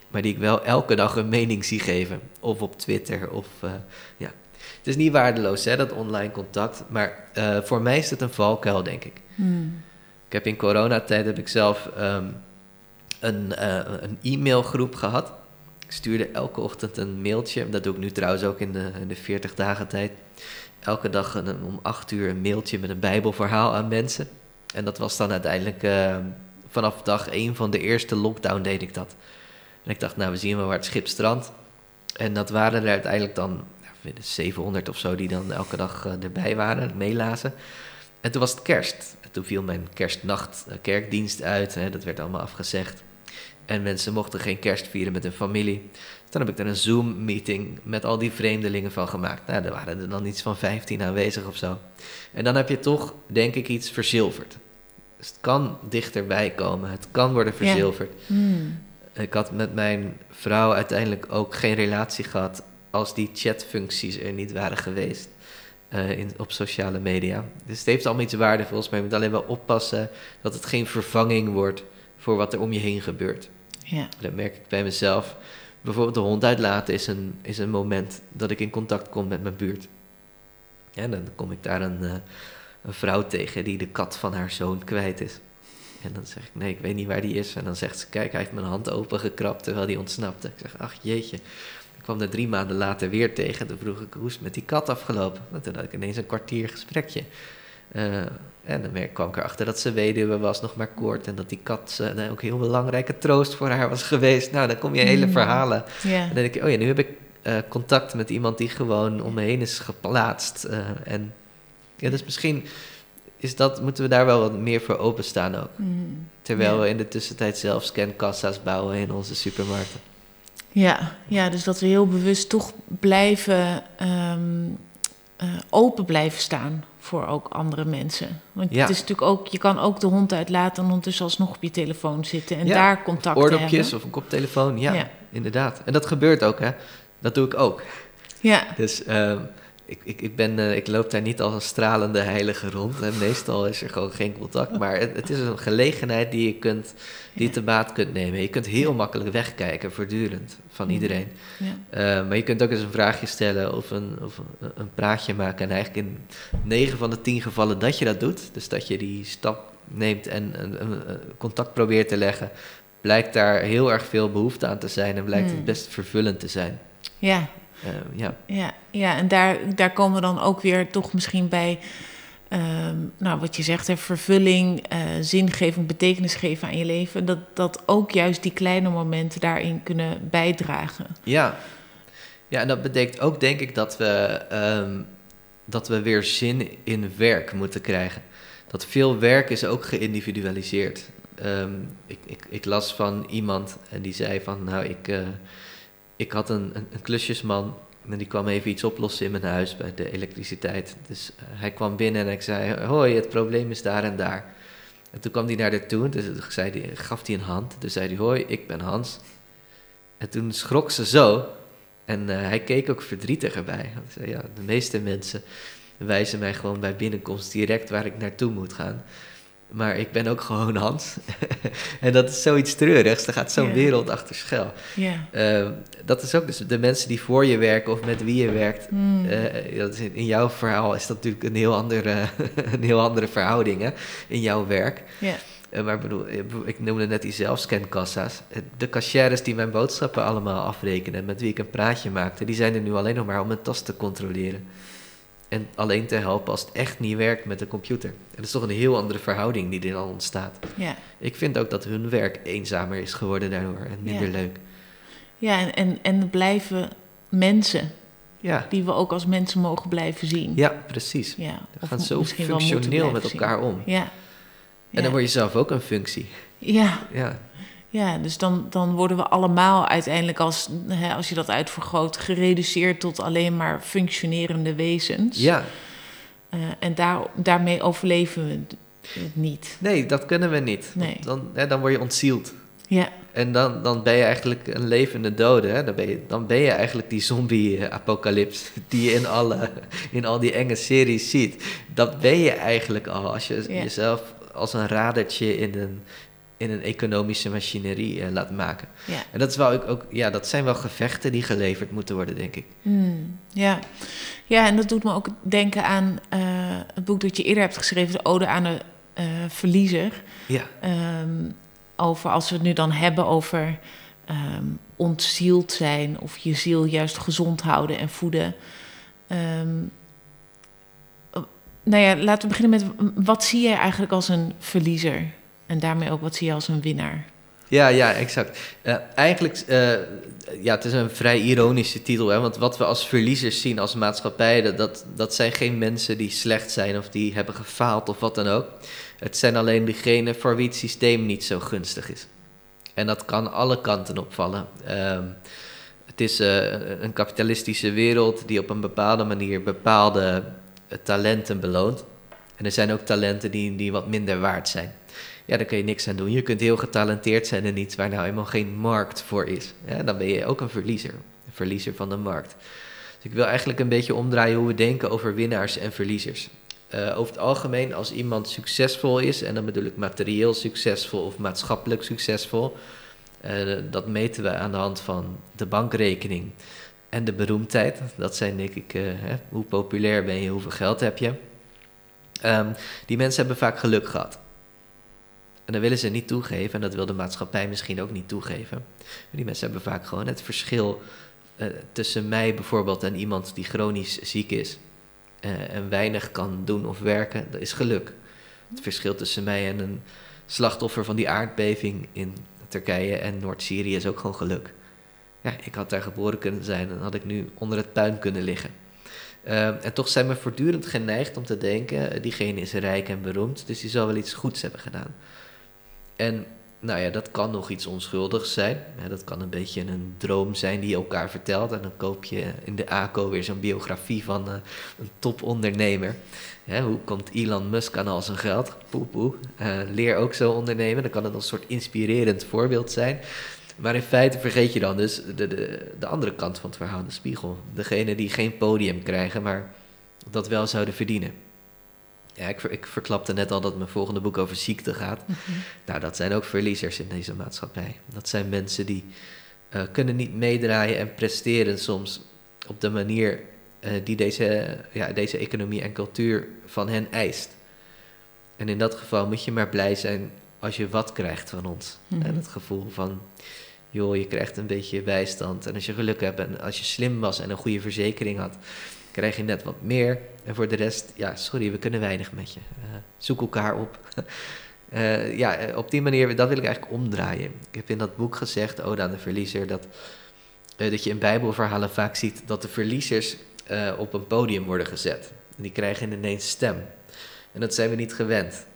Maar die ik wel elke dag een mening zie geven. Of op Twitter. Of, uh, ja. Het is niet waardeloos, hè, dat online contact. Maar uh, voor mij is het een valkuil, denk ik. Hmm. Ik heb in coronatijd heb ik zelf um, een, uh, een e-mailgroep gehad. Ik stuurde elke ochtend een mailtje. Dat doe ik nu trouwens ook in de, de 40 dagen tijd. Elke dag om 8 uur een mailtje met een Bijbelverhaal aan mensen. En dat was dan uiteindelijk uh, vanaf dag 1 van de eerste lockdown deed ik dat. En ik dacht, nou, we zien wel waar het schip strandt. En dat waren er uiteindelijk dan ja, 700 of zo die dan elke dag uh, erbij waren, meelazen. En toen was het kerst. En toen viel mijn kerstnacht kerkdienst uit. Hè, dat werd allemaal afgezegd. En mensen mochten geen kerst vieren met hun familie. Toen heb ik er een Zoom-meeting met al die vreemdelingen van gemaakt. Nou, er waren er dan iets van 15 aanwezig of zo. En dan heb je toch, denk ik, iets verzilverd. Dus het kan dichterbij komen. Het kan worden verzilverd. Hmm. Ik had met mijn vrouw uiteindelijk ook geen relatie gehad als die chatfuncties er niet waren geweest. Uh, in, op sociale media. Dus het heeft allemaal iets waardevols, maar je moet alleen wel oppassen dat het geen vervanging wordt voor wat er om je heen gebeurt. Ja. Dat merk ik bij mezelf. Bijvoorbeeld de hond uitlaten is een, is een moment dat ik in contact kom met mijn buurt. Ja, dan kom ik daar een, uh, een vrouw tegen die de kat van haar zoon kwijt is. En dan zeg ik, nee, ik weet niet waar die is. En dan zegt ze, kijk, hij heeft mijn hand opengekrapt terwijl hij ontsnapte. Ik zeg, ach jeetje. Ik kwam er drie maanden later weer tegen. Toen vroeg ik, hoe is het met die kat afgelopen? En toen had ik ineens een kwartier gesprekje. Uh, en dan kwam ik erachter dat ze weduwe was, nog maar kort. En dat die kat uh, ook een heel belangrijke troost voor haar was geweest. Nou, dan kom je hele mm. verhalen. En dan denk ik, oh ja, nu heb ik uh, contact met iemand die gewoon om me heen is geplaatst. En ja, dus misschien is dat, moeten we daar wel wat meer voor openstaan ook. Mm. Terwijl we in de tussentijd zelf scankassa's bouwen in onze supermarkten. Ja, ja, dus dat we heel bewust toch blijven eh, open blijven staan voor ook andere mensen. Want Ja. het is natuurlijk ook, je kan ook de hond uitlaten en ondertussen alsnog op je telefoon zitten en Ja, daar contact te Oordopjes hebben. of een koptelefoon, ja, Ja. inderdaad. En dat gebeurt ook, hè. Dat doe ik ook. Ja, Dus ehm, ik, ik, ik, ben, eh, ik loop daar niet als een stralende heilige rond. En meestal is er gewoon geen contact. Maar het, het is een gelegenheid die je, kunt, die Ja. te baat kunt nemen. Je kunt heel makkelijk wegkijken, voortdurend, van iedereen. ja. Eh, maar je kunt ook eens een vraagje stellen of een, of een, een praatje maken. En eigenlijk in 9 van de 10 gevallen dat je dat doet, dus dat je die stap neemt en een, een- contact probeert te leggen, blijkt daar heel erg veel behoefte aan te zijn en blijkt Hmm. het best vervullend te zijn. ja, Eh, ja. ja, ja, en daar, daar komen we dan ook weer toch misschien bij, ehm, nou wat je zegt, hè, vervulling, eh, zingeving, betekenis geven aan je leven. Dat, dat ook juist die kleine momenten daarin kunnen bijdragen. Ja. ja, en dat betekent ook denk ik dat we, ehm, dat we weer zin in werk moeten krijgen. Dat veel werk is ook geïndividualiseerd. Ehm, ik, ik, ik las van iemand en die zei van, nou, ik, eh, ik had een, een, klusjesman en die kwam even iets oplossen in mijn huis bij de elektriciteit. Dus eh, hij kwam binnen en ik zei, hoi, het probleem is daar en daar. En toen kwam hij naar haar toe, dus zei die, gaf hij een hand. Toen zei hij, hoi, ik ben Hans. En toen schrok ze zo. En eh, hij keek ook verdrietig erbij. Hij zei, ja, de meeste mensen wijzen mij gewoon bij binnenkomst direct waar ik naartoe moet gaan. Maar ik ben ook gewoon Hans. en dat is zoiets treurigs. Er gaat zo'n wereld achter schuil. Eh, dat is ook dus de mensen die voor je werken of met wie je werkt. Hmm. eh, dat is in, in jouw verhaal is dat natuurlijk een heel andere, een heel andere verhouding hè, in jouw werk. Eh, maar bedoel, ik noemde net die zelfscankassa's. De cashiers die mijn boodschappen allemaal afrekenen, met wie ik een praatje maakte, die zijn er nu alleen nog maar om mijn tas te controleren. En alleen te helpen als het echt niet werkt met de computer. En dat is toch een heel andere verhouding die er dan ontstaat. ja. Ik vind ook dat hun werk eenzamer is geworden daardoor en minder Ja. leuk. Ja, en, en, en het blijven mensen Ja, die we ook als mensen mogen blijven zien. ja precies. Ja, We gaan zo functioneel met elkaar zien. om. Ja. En dan word je zelf ook een functie. ja, Ja, ja, dus dan, dan worden we allemaal uiteindelijk, als, hè, als je dat uitvergroot, gereduceerd tot alleen maar functionerende wezens. ja. Eh, en daar, daarmee overleven we het niet. nee, dat kunnen we niet. Nee. Dan, hè, dan word je ontzield. Ja, En dan, dan ben je eigenlijk een levende dode. Hè? Dan, ben je, dan ben je eigenlijk die zombie-apocalyps die je in, alle, in al die enge series ziet. Dat ben je eigenlijk al als je Ja. jezelf als een radertje in een, in een economische machinerie eh, laat maken. ja. En dat, is wel ook, ook, ja, dat zijn wel gevechten die geleverd moeten worden, denk ik. Hmm, ja. ja, en dat doet me ook denken aan eh, het boek dat je eerder hebt geschreven, De Ode aan de eh, Verliezer. Ja, Ehm, over, als we het nu dan hebben over ehm, ontzield zijn of je ziel juist gezond houden en voeden. Oh, nou ja, laten we beginnen met wat zie jij eigenlijk als een verliezer? En daarmee ook wat zie je als een winnaar? Ja, ja, exact. Eh, eigenlijk, eh, ja, het is een vrij ironische titel, hè, want wat we als verliezers zien als maatschappij, dat, dat, zijn geen mensen die slecht zijn of die hebben gefaald of wat dan ook. Het zijn alleen degenen voor wie het systeem niet zo gunstig is. En dat kan alle kanten opvallen. Ehm, het is eh, een kapitalistische wereld die op een bepaalde manier bepaalde talenten beloont. En er zijn ook talenten die, die wat minder waard zijn. Ja, daar kun je niks aan doen. Je kunt heel getalenteerd zijn in iets waar nou helemaal geen markt voor is. Dan ben je ook een verliezer. Een verliezer van de markt. Dus ik wil eigenlijk een beetje omdraaien hoe we denken over winnaars en verliezers. Eh, over het algemeen, als iemand succesvol is, en dan bedoel ik materieel succesvol of maatschappelijk succesvol, eh, dat meten we aan de hand van de bankrekening en de beroemdheid. Dat zijn denk ik, eh, hè, hoe populair ben je, hoeveel geld heb je. Ehm, die mensen hebben vaak geluk gehad. En dat willen ze niet toegeven, en dat wil de maatschappij misschien ook niet toegeven. Die mensen hebben vaak gewoon het verschil eh, tussen mij bijvoorbeeld en iemand die chronisch ziek is eh, en weinig kan doen of werken, dat is geluk. Het verschil tussen mij en een slachtoffer van die aardbeving in Turkije en Noord-Syrië is ook gewoon geluk. Ja, ik had daar geboren kunnen zijn en had ik nu onder het puin kunnen liggen. Ehm, en toch zijn we voortdurend geneigd om te denken, eh, diegene is rijk en beroemd, dus die zal wel iets goeds hebben gedaan. En nou ja, dat kan nog iets onschuldigs zijn. dat kan een beetje een droom zijn die je elkaar vertelt. En dan koop je in de ACO weer zo'n biografie van uh, een topondernemer. hoe komt Elon Musk aan al zijn geld? Poe, poe. Uh, leer ook zo ondernemen. Dan kan het een soort inspirerend voorbeeld zijn. Maar in feite vergeet je dan dus de, de, de andere kant van het verhaal, de spiegel. Degene die geen podium krijgen, maar dat wel zouden verdienen. Ja, ik, ik verklapte net al dat mijn volgende boek over ziekte gaat. Mhm. Nou, dat zijn ook verliezers in deze maatschappij. Dat zijn mensen die uh, kunnen niet meedraaien en presteren soms op de manier uh, die deze, ja, deze economie en cultuur van hen eist. En in dat geval moet je maar blij zijn als je wat krijgt van ons. En mhm. het gevoel van, joh, je krijgt een beetje bijstand. En als je geluk hebt en als je slim was en een goede verzekering had, krijg je net wat meer. En voor de rest, ja, sorry, we kunnen weinig met je. Uh, zoek elkaar op. uh, ja, op die manier, dat wil ik eigenlijk omdraaien. Ik heb in dat boek gezegd, Ode aan de Verliezer, dat, dat je in Bijbelverhalen vaak ziet dat de verliezers op een podium worden gezet. En die krijgen ineens stem. En dat zijn we niet gewend.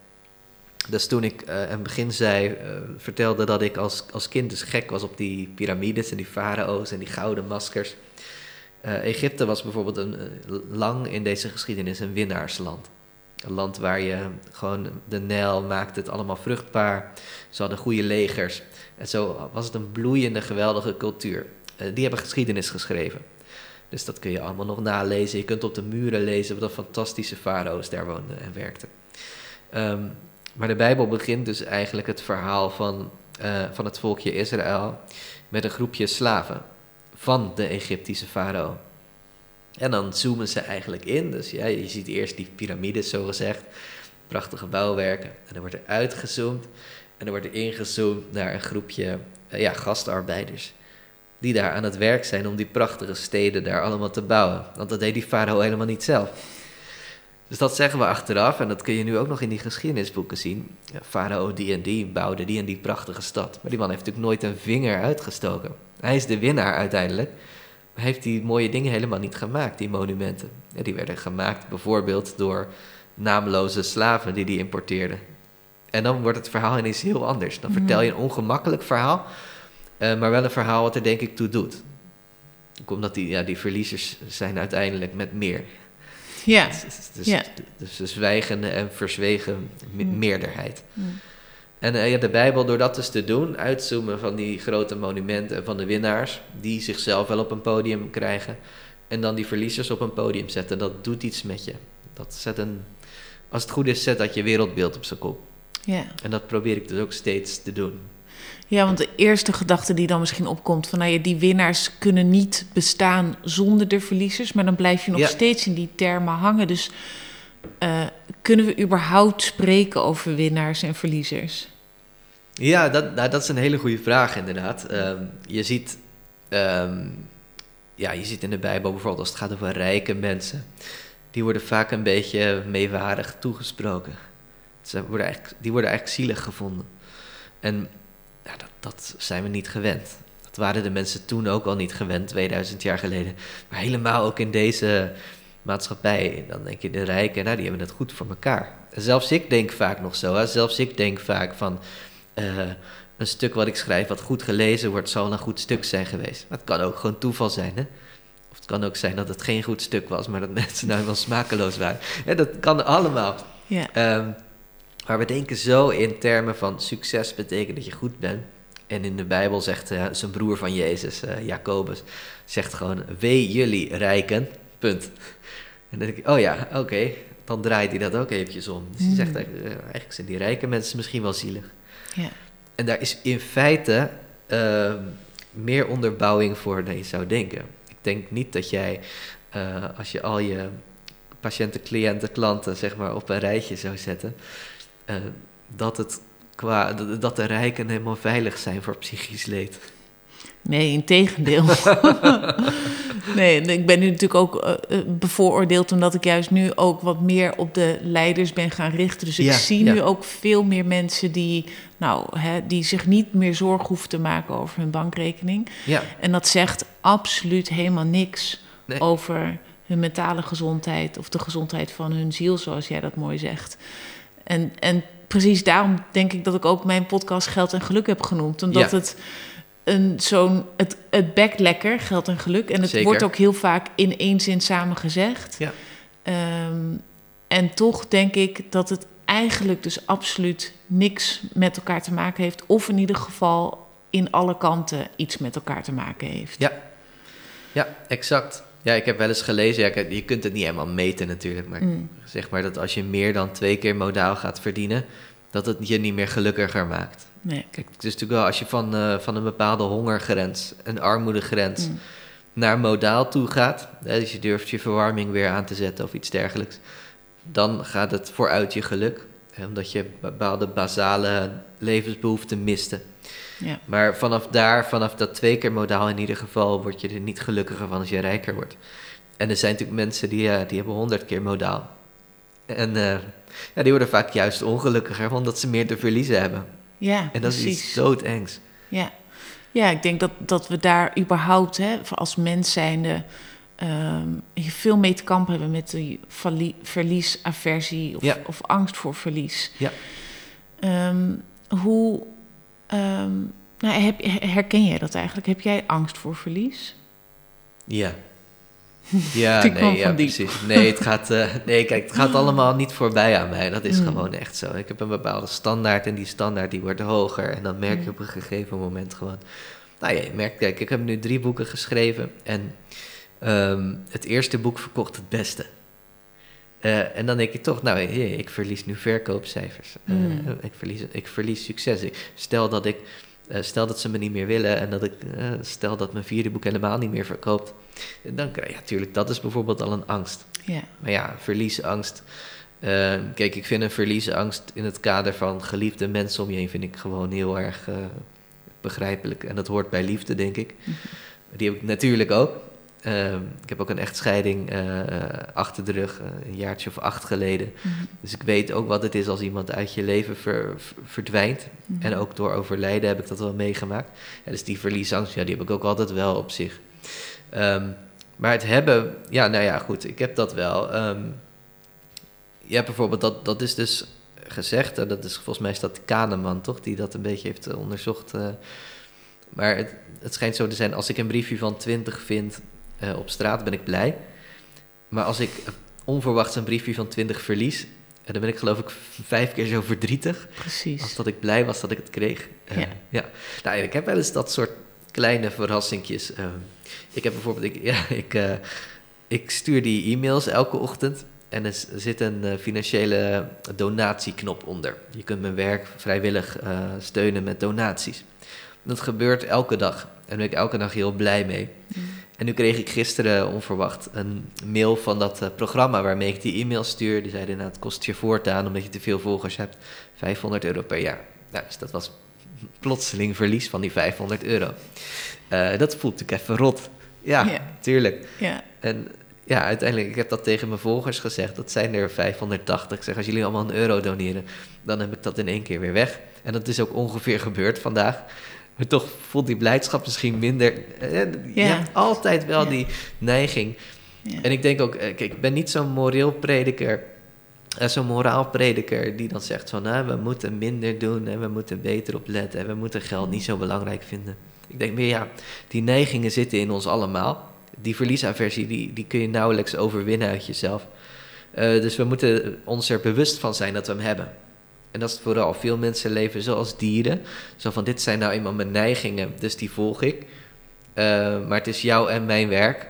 Dus toen ik in het begin zei, vertelde dat ik als, als kind dus gek was op die piramides en die farao's en die gouden maskers. Uh, Egypte was bijvoorbeeld een, eh, lang in deze geschiedenis een winnaarsland. Een land waar je gewoon de Nijl maakte het allemaal vruchtbaar. Ze hadden goede legers. En zo was het een bloeiende, geweldige cultuur. Uh, die hebben geschiedenis geschreven. Dus dat kun je allemaal nog nalezen. Je kunt op de muren lezen wat fantastische farao's daar woonden en werkten. Um, maar de Bijbel begint dus eigenlijk het verhaal van, van het volkje Israël met een groepje slaven van de Egyptische farao. En dan zoomen ze eigenlijk in. Dus ja, je ziet eerst die piramides, zo gezegd. Prachtige bouwwerken. En dan wordt er uitgezoomd. En dan wordt er ingezoomd naar een groepje uh, ja, gastarbeiders. Die daar aan het werk zijn om die prachtige steden daar allemaal te bouwen. Want dat deed die farao helemaal niet zelf. Dus dat zeggen we achteraf. En dat kun je nu ook nog in die geschiedenisboeken zien. Ja, farao die en die bouwde die en die prachtige stad. Maar die man heeft natuurlijk nooit een vinger uitgestoken. Hij is de winnaar uiteindelijk. Maar heeft die mooie dingen helemaal niet gemaakt, die monumenten. Ja, die werden gemaakt bijvoorbeeld door naamloze slaven die die importeerden. En dan wordt het verhaal ineens heel anders. Dan vertel je een ongemakkelijk verhaal, uh, maar wel een verhaal wat er denk ik toe doet. Omdat die, ja, die verliezers zijn uiteindelijk met meer. Ja. Dus, dus, ja. dus de zwijgende en verzwegen meerderheid. Mm. En uh, ja, de Bijbel, door dat dus te doen, uitzoomen van die grote monumenten en van de winnaars, die zichzelf wel op een podium krijgen, en dan die verliezers op een podium zetten, dat doet iets met je. Dat zet een, als het goed is, zet dat je wereldbeeld op zijn kop. Ja. En dat probeer ik dus ook steeds te doen. Ja, want de eerste gedachte die dan misschien opkomt van nou ja, die winnaars kunnen niet bestaan zonder de verliezers, maar dan blijf je nog steeds in die termen hangen. Dus uh, kunnen we überhaupt spreken over winnaars en verliezers? Ja, dat, nou, dat is een hele goede vraag inderdaad. Um, je, ziet, um, ja, je ziet in de Bijbel bijvoorbeeld als het gaat over rijke mensen, die worden vaak een beetje meewarig toegesproken. Ze worden eigenlijk, die worden eigenlijk zielig gevonden. En ja, dat, dat zijn we niet gewend. Dat waren de mensen toen ook al niet gewend, 2000 jaar geleden. Maar helemaal ook in deze maatschappij. Dan denk je, de rijken, nou, die hebben het goed voor elkaar. zelfs ik denk vaak nog zo. Hè? Zelfs ik denk vaak van... Uh, een stuk wat ik schrijf, wat goed gelezen wordt, zal een goed stuk zijn geweest. Maar het kan ook gewoon toeval zijn, hè? Of het kan ook zijn dat het geen goed stuk was, maar dat mensen nou wel smakeloos waren. Ja, dat kan allemaal. Ja. Um, maar we denken zo in termen van succes betekent dat je goed bent. En in de Bijbel zegt uh, zijn broer van Jezus, uh, Jacobus, zegt gewoon: Wee jullie rijken. Punt. En dan denk ik: Oh ja, oké. Dan draait hij dat ook eventjes om. Dus hij zegt: uh, Eigenlijk zijn die rijke mensen misschien wel zielig. Ja. En daar is in feite ehm, meer onderbouwing voor dan je zou denken. Ik denk niet dat jij, als je al je patiënten, cliënten, klanten zeg maar op een rijtje zou zetten, dat het qua, dat de rijken helemaal veilig zijn voor psychisch leed. Nee, in tegendeel. nee, ik ben nu natuurlijk ook uh, bevooroordeeld omdat ik juist nu ook wat meer op de leiders ben gaan richten. Dus ik zie nu ook veel meer mensen die, nou, hè, die zich niet meer zorgen hoeven te maken over hun bankrekening. Ja. En dat zegt absoluut helemaal niks over hun mentale gezondheid of de gezondheid van hun ziel, zoals jij dat mooi zegt. En, en precies daarom denk ik dat ik ook mijn podcast Geld en Geluk heb genoemd. Omdat het een zo'n het, het bekt lekker, geld en geluk. En het wordt ook heel vaak in één zin samen gezegd. Ja. Ehm, en toch denk ik dat het eigenlijk dus absoluut niks met elkaar te maken heeft. Of in ieder geval in alle kanten iets met elkaar te maken heeft. Ja, ja exact. Ja, ik heb wel eens gelezen, ja, je kunt het niet helemaal meten natuurlijk, maar mm. zeg maar dat als je meer dan twee keer modaal gaat verdienen, dat het je niet meer gelukkiger maakt. Nee. Kijk, het is natuurlijk wel als je van, uh, van een bepaalde hongergrens, een armoedegrens, mm. naar modaal toe gaat, hè, dus je durft je verwarming weer aan te zetten of iets dergelijks, dan gaat het vooruit je geluk, hè, omdat je bepaalde basale levensbehoeften miste. Ja. Maar vanaf daar, vanaf dat twee keer modaal in ieder geval, word je er niet gelukkiger van als je rijker wordt. En er zijn natuurlijk mensen die, uh, die hebben honderd keer modaal. En uh, ja, die worden vaak juist ongelukkiger, omdat ze meer te verliezen hebben. Ja, En dat is iets doodengs. Ja. ja, ik denk dat, dat we daar überhaupt, hè, als mens zijnde, um, veel mee te kampen hebben met die verliesaversie of, of angst voor verlies. Ja. Um, hoe um, nou, heb, herken jij dat eigenlijk? Heb jij angst voor verlies? Ja, ja, nee, ja precies. Nee, het gaat, uh, nee, kijk, het gaat allemaal niet voorbij aan mij. Dat is mm. gewoon echt zo. Ik heb een bepaalde standaard en die standaard die wordt hoger. En dan merk je mm. op een gegeven moment gewoon... Nou ja, je merkt, kijk, ik heb nu drie boeken geschreven. En um, het eerste boek verkocht het beste. Uh, en dan denk je toch, nou, hey, ik verlies nu verkoopcijfers. Uh, ik, verlies, ik verlies succes. Stel dat ik... stel dat ze me niet meer willen en dat ik, stel dat mijn vierde boek helemaal niet meer verkoopt, dan krijg je ja, natuurlijk, dat is bijvoorbeeld al een angst. Maar ja, verliesangst. Uh, kijk, ik vind een verliesangst in het kader van geliefde mensen om je heen, vind ik gewoon heel erg begrijpelijk. En dat hoort bij liefde, denk ik. Mhm. Die heb ik natuurlijk ook. Uh, ik heb ook een echtscheiding uh, achter de rug, een jaartje of acht geleden. Mhm. Dus ik weet ook wat het is als iemand uit je leven ver, verdwijnt. Mhm. En ook door overlijden heb ik dat wel meegemaakt. Ja, dus die verliesangst, ja, die heb ik ook altijd wel op zich. Um, maar het hebben, ja, nou ja, goed, ik heb dat wel. Um, je hebt bijvoorbeeld, dat, dat is dus gezegd, en dat is volgens mij is dat Kahneman, toch, die dat een beetje heeft onderzocht. Uh, maar het, het schijnt zo te zijn, als ik een briefje van 20 vind uh, op straat, ben ik blij. Maar als ik onverwachts een briefje van 20 verlies, dan ben ik geloof ik vijf keer zo verdrietig. Precies. Als dat ik blij was dat ik het kreeg. ja. ja. Nou, ik heb wel eens dat soort kleine verrassingjes. Uh, ik heb bijvoorbeeld, ik, ja, ik, uh, ik stuur die e-mails elke ochtend. En er zit een financiële donatieknop onder. Je kunt mijn werk vrijwillig steunen met donaties. Dat gebeurt elke dag. En daar ben ik elke dag heel blij mee. Mm. En nu kreeg ik gisteren onverwacht een mail van dat programma waarmee ik die e-mail stuur. Die zeiden, nou, het kost je voortaan, omdat je te veel volgers hebt, 500 euro per jaar. Nou, dus dat was plotseling verlies van die 500 euro. Uh, dat voelt natuurlijk even rot. Ja, tuurlijk. Ja. En ja, uiteindelijk, ik heb dat tegen mijn volgers gezegd. Dat zijn er 580. Ik zeg, als jullie allemaal een euro doneren, dan heb ik dat in één keer weer weg. En dat is ook ongeveer gebeurd vandaag. Maar toch voelt die blijdschap misschien minder. Eh, je hebt altijd wel die neiging. En ik denk ook, eh, kijk, ik ben niet zo'n moreel prediker zo'n moraalprediker die dan zegt van nou, we moeten minder doen en we moeten beter op letten en we moeten geld niet zo belangrijk vinden. Ik denk meer ja, die neigingen zitten in ons allemaal. Die verliesaversie die, die kun je nauwelijks overwinnen uit jezelf. Uh, dus we moeten ons er bewust van zijn dat we hem hebben. En dat is vooral. Veel mensen leven zoals dieren. Zo van, dit zijn nou eenmaal mijn neigingen, dus die volg ik. Uh, maar het is jou en mijn werk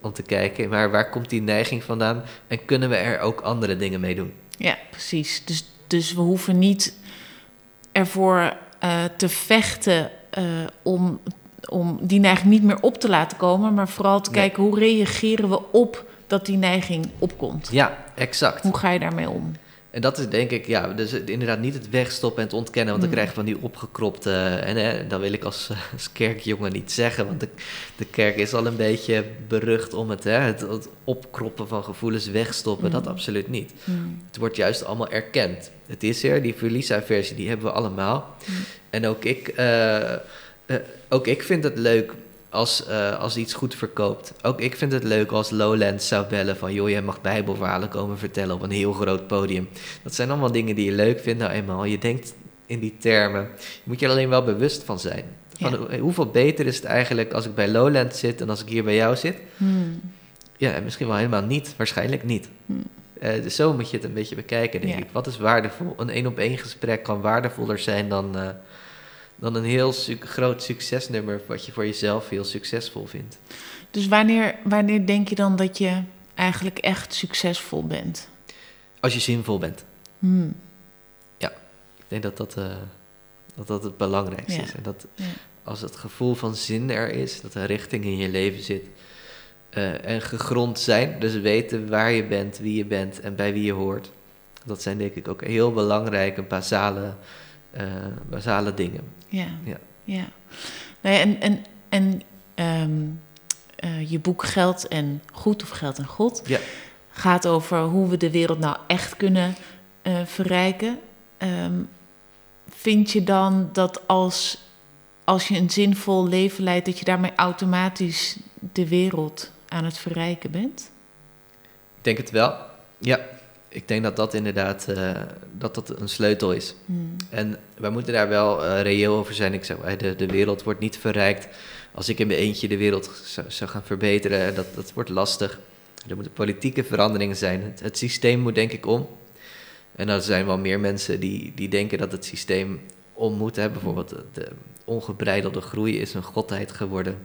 om te kijken, maar waar komt die neiging vandaan en kunnen we er ook andere dingen mee doen? Ja, precies. Dus, dus we hoeven niet ervoor uh, te vechten uh, om, om die neiging niet meer op te laten komen, maar vooral te kijken hoe reageren we op dat die neiging opkomt. Ja, exact. Hoe ga je daarmee om? En dat is denk ik, ja, dus inderdaad niet het wegstoppen en het ontkennen, want dan mm. krijg je van die opgekropte, en hè, dat wil ik als, als, kerkjongen niet zeggen, want de, de, kerk is al een beetje berucht om het, hè, het, het opkroppen van gevoelens wegstoppen, dat mm. absoluut niet. Mm. Het wordt juist allemaal erkend. Het is er, die verliesaversie, die hebben we allemaal. En ook ik, uh, uh, ook ik vind het leuk als, eh, als iets goed verkoopt. Ook ik vind het leuk als Lowlands zou bellen van... joh, jij mag bijbelverhalen komen vertellen op een heel groot podium. Dat zijn allemaal dingen die je leuk vindt. Nou eenmaal, je denkt in die termen. Je moet je er alleen wel bewust van zijn. Van Hoeveel beter is het eigenlijk als ik bij Lowlands zit... en als ik hier bij jou zit? Hmm. Ja, misschien wel helemaal niet. Waarschijnlijk niet. Hmm. Uh, dus zo moet je het een beetje bekijken, denk ik. Wat is waardevol? Een één-op-één gesprek kan waardevoller zijn dan... Uh, dan een heel groot succesnummer wat je voor jezelf heel succesvol vindt. Dus wanneer, wanneer denk je dan dat je eigenlijk echt succesvol bent? Als je zinvol bent. Hmm. Ja, ik denk dat dat, uh, dat, dat het belangrijkste is. En dat als het gevoel van zin er is, dat er richting in je leven zit. Uh, en gegrond zijn, dus weten waar je bent, wie je bent en bij wie je hoort. Dat zijn denk ik ook heel belangrijke basale, uh, basale dingen. Ja, ja. ja. Nee, en en, en um, uh, je boek Geld en Goed of Geld en God ja. gaat over hoe we de wereld nou echt kunnen uh, verrijken. Um, vind je dan dat als, als je een zinvol leven leidt, dat je daarmee automatisch de wereld aan het verrijken bent? Ik denk het wel, ja ik denk dat dat inderdaad uh, dat dat een sleutel is. Hmm. En wij moeten daar wel uh, reëel over zijn. Ik zeg, de, de wereld wordt niet verrijkt als ik in mijn eentje de wereld zou, zou gaan verbeteren. Dat, dat wordt lastig. Er moeten politieke veranderingen zijn. Het, het, systeem moet denk ik om. En er zijn wel meer mensen die, die denken dat het systeem om moet. Hè. Bijvoorbeeld de ongebreidelde groei is een godheid geworden.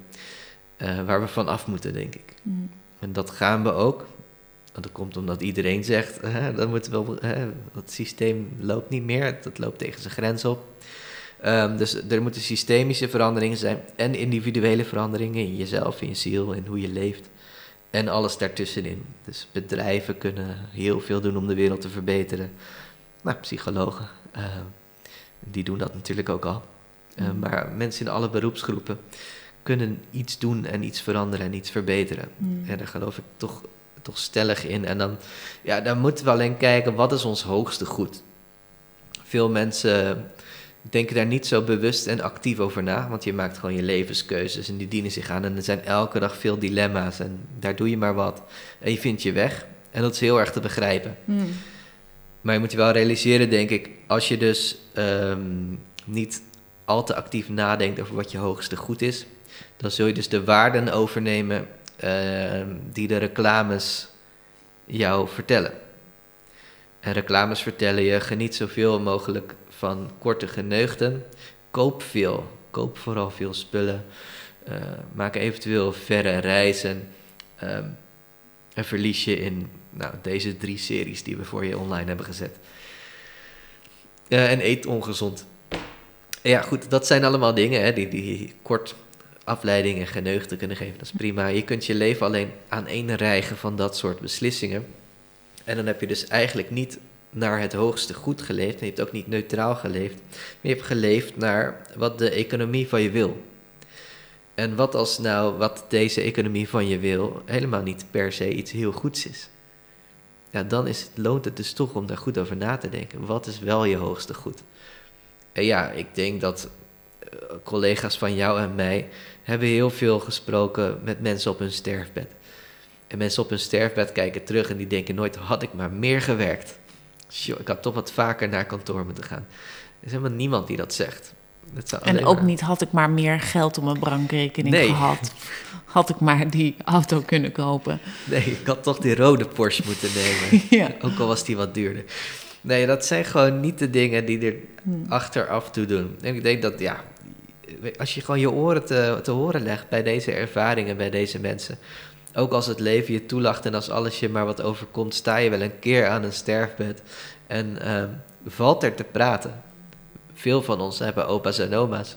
Uh, waar we van af moeten, denk ik. Hmm. En dat gaan we ook. Dat komt omdat iedereen zegt, hè, dat, moet wel, hè, dat systeem loopt niet meer, dat loopt tegen zijn grens op. Um, dus er moeten systemische veranderingen zijn en individuele veranderingen in jezelf, in je ziel, in hoe je leeft. En alles daartussenin. Dus bedrijven kunnen heel veel doen om de wereld te verbeteren. Nou, psychologen, uh, die doen dat natuurlijk ook al. Uh, maar mensen in alle beroepsgroepen kunnen iets doen en iets veranderen en iets verbeteren. Mm. En daar geloof ik toch toch stellig in. En dan, ja, dan moeten we alleen kijken, wat is ons hoogste goed? Veel mensen denken daar niet zo bewust en actief over na, want je maakt gewoon je levenskeuzes en die dienen zich aan. En er zijn elke dag veel dilemma's en daar doe je maar wat. En je vindt je weg. En dat is heel erg te begrijpen. Hmm. Maar je moet je wel realiseren, denk ik, als je dus ehm, niet al te actief nadenkt over wat je hoogste goed is, dan zul je dus de waarden overnemen die de reclames jou vertellen. En reclames vertellen je: geniet zoveel mogelijk van korte geneugten. Koop veel. Koop vooral veel spullen. Uh, maak eventueel verre reizen. Ehm, en verlies je in nou, deze drie series die we voor je online hebben gezet. Uh, en eet ongezond. Ja, goed, dat zijn allemaal dingen hè, die, die kort afleiding en geneugten kunnen geven. Dat is prima. Je kunt je leven alleen aan één rijgen van dat soort beslissingen. En dan heb je dus eigenlijk niet naar het hoogste goed geleefd. En je hebt ook niet neutraal geleefd. Maar je hebt geleefd naar wat de economie van je wil. En wat als nou wat deze economie van je wil helemaal niet per se iets heel goeds is. Ja, dan is het, loont het dus toch om daar goed over na te denken. Wat is wel je hoogste goed? En ja, ik denk dat collega's van jou en mij hebben heel veel gesproken met mensen op hun sterfbed. En mensen op hun sterfbed kijken terug en die denken nooit, had ik maar meer gewerkt. ik had toch wat vaker naar kantoor moeten gaan. Er is helemaal niemand die dat zegt. en ook niet had ik maar meer geld op mijn bankrekening gehad. Had ik maar die auto kunnen kopen. Nee, ik had toch die rode Porsche moeten nemen. ja. Ook al was die wat duurder. Nee, dat zijn gewoon niet de dingen die er hmm. achteraf toe doen. En ik denk dat, ja, als je gewoon je oren te, te horen legt bij deze ervaringen, bij deze mensen. Ook als het leven je toelacht en als alles je maar wat overkomt, sta je wel een keer aan een sterfbed en uh, valt er te praten. Veel van ons hebben opa's en oma's.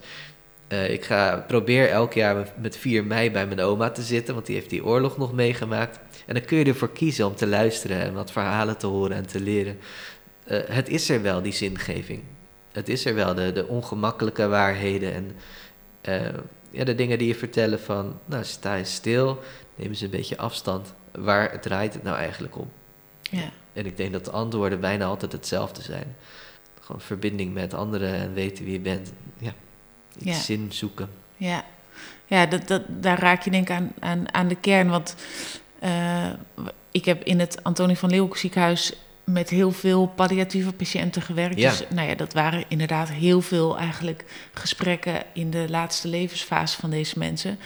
Uh, ik ga, probeer elk jaar met 4 mei bij mijn oma te zitten, want die heeft die oorlog nog meegemaakt. En dan kun je ervoor kiezen om te luisteren en wat verhalen te horen en te leren. Uh, het is er wel, die zingeving het is er wel, de, de ongemakkelijke waarheden en uh, ja, de dingen die je vertellen van, nou sta eens stil, neem eens een beetje afstand. Waar draait het nou eigenlijk om? Ja. En ik denk dat de antwoorden bijna altijd hetzelfde zijn. Gewoon verbinding met anderen en weten wie je bent. Ja, iets zin zoeken. Ja, ja dat, dat, daar raak je denk ik aan, aan, aan de kern. Want uh, ik heb in het Antonie van Leeuwenhoek ziekenhuis met heel veel palliatieve patiënten gewerkt. Ja. Dus nou ja, dat waren inderdaad heel veel eigenlijk gesprekken in de laatste levensfase van deze mensen.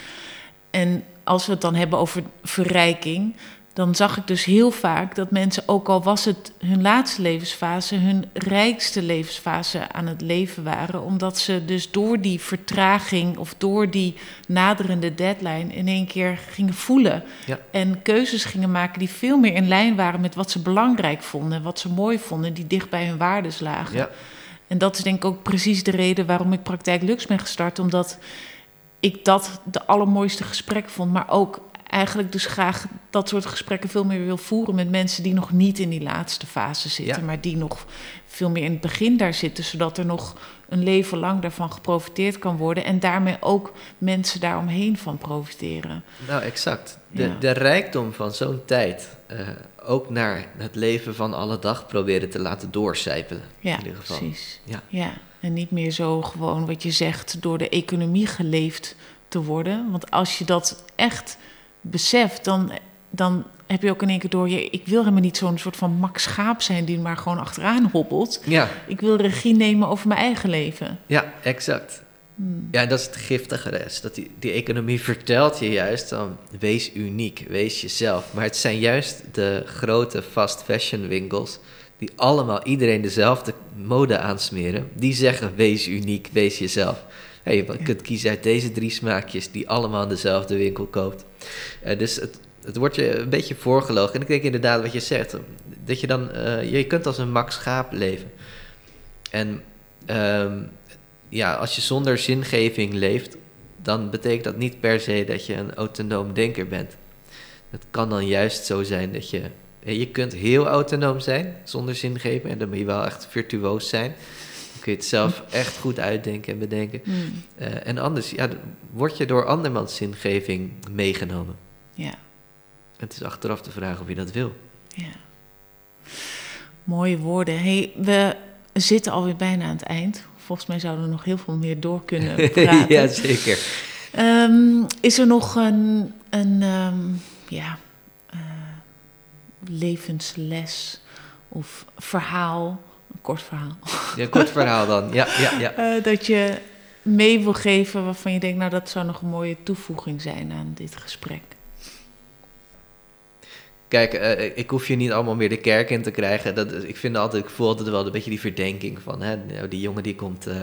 En als we het dan hebben over verrijking, dan zag ik dus heel vaak dat mensen, ook al was het hun laatste levensfase, hun rijkste levensfase aan het leven waren. Omdat ze dus door die vertraging of door die naderende deadline in één keer gingen voelen. Ja. En keuzes gingen maken die veel meer in lijn waren met wat ze belangrijk vonden, wat ze mooi vonden, die dicht bij hun waardes lagen. Ja. En dat is denk ik ook precies de reden waarom ik Praktijk Lux ben gestart. Omdat ik dat de allermooiste gesprek vond, maar ook eigenlijk dus graag dat soort gesprekken veel meer wil voeren met mensen die nog niet in die laatste fase zitten, Ja. maar die nog veel meer in het begin daar zitten, zodat er nog een leven lang daarvan geprofiteerd kan worden en daarmee ook mensen daaromheen van profiteren. Nou, exact. De, Ja. de rijkdom van zo'n tijd eh, ook naar het leven van alle dag proberen te laten doorcijpelen. Ja, in ieder geval. precies. Ja. ja, en niet meer zo gewoon wat je zegt door de economie geleefd te worden. Want als je dat echt beseft, dan, dan heb je ook in één keer door... Je, ik wil helemaal niet zo'n soort van Max Schaap zijn die maar gewoon achteraan hobbelt. Ja, Ik wil regie nemen over mijn eigen leven. ja, exact. Hmm. Ja, en dat is het giftige rest. Dat die, die economie vertelt je juist dan, wees uniek, wees jezelf. Maar het zijn juist de grote fast fashion winkels die allemaal iedereen dezelfde mode aansmeren. Die zeggen, wees uniek, wees jezelf. Hey, je kunt kiezen uit deze drie smaakjes die allemaal in dezelfde winkel koopt. Eh, dus het, het wordt je een beetje voorgelogen. En ik denk inderdaad wat je zegt, dat je dan, eh, je kunt als een Max Schaap leven. En ehm, ja, als je zonder zingeving leeft, dan betekent dat niet per se dat je een autonoom denker bent. Het kan dan juist zo zijn dat je. Je kunt heel autonoom zijn zonder zingeving en dan moet je wel echt virtuoos zijn. Kun je het zelf echt goed uitdenken en bedenken. Hmm. Eh, en anders ja, word je door andermans zingeving meegenomen. Ja, Het is achteraf de vraag of je dat wil. ja. Mooie woorden. Hey, we zitten alweer bijna aan het eind. Volgens mij zouden we nog heel veel meer door kunnen praten. ja, zeker. Ehm, is er nog een, een ehm, ja, eh, levensles of verhaal, een kort verhaal, Ja, kort verhaal dan. Ja, ja, ja. eh, dat je mee wil geven waarvan je denkt, nou dat zou nog een mooie toevoeging zijn aan dit gesprek? Kijk, eh, ik hoef je niet allemaal meer de kerk in te krijgen. Dat, ik vind altijd, ik voel altijd wel een beetje die verdenking van, hè, nou, die jongen die komt, eh,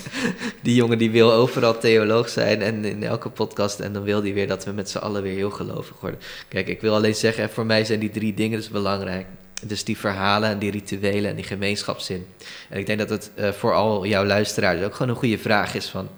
die jongen die wil overal theoloog zijn en in elke podcast en dan wil die weer dat we met z'n allen weer heel gelovig worden. Kijk, ik wil alleen zeggen, voor mij zijn die drie dingen dus belangrijk. Dus die verhalen en die rituelen en die gemeenschapszin. En ik denk dat het eh, voor al jouw luisteraars ook gewoon een goede vraag is van,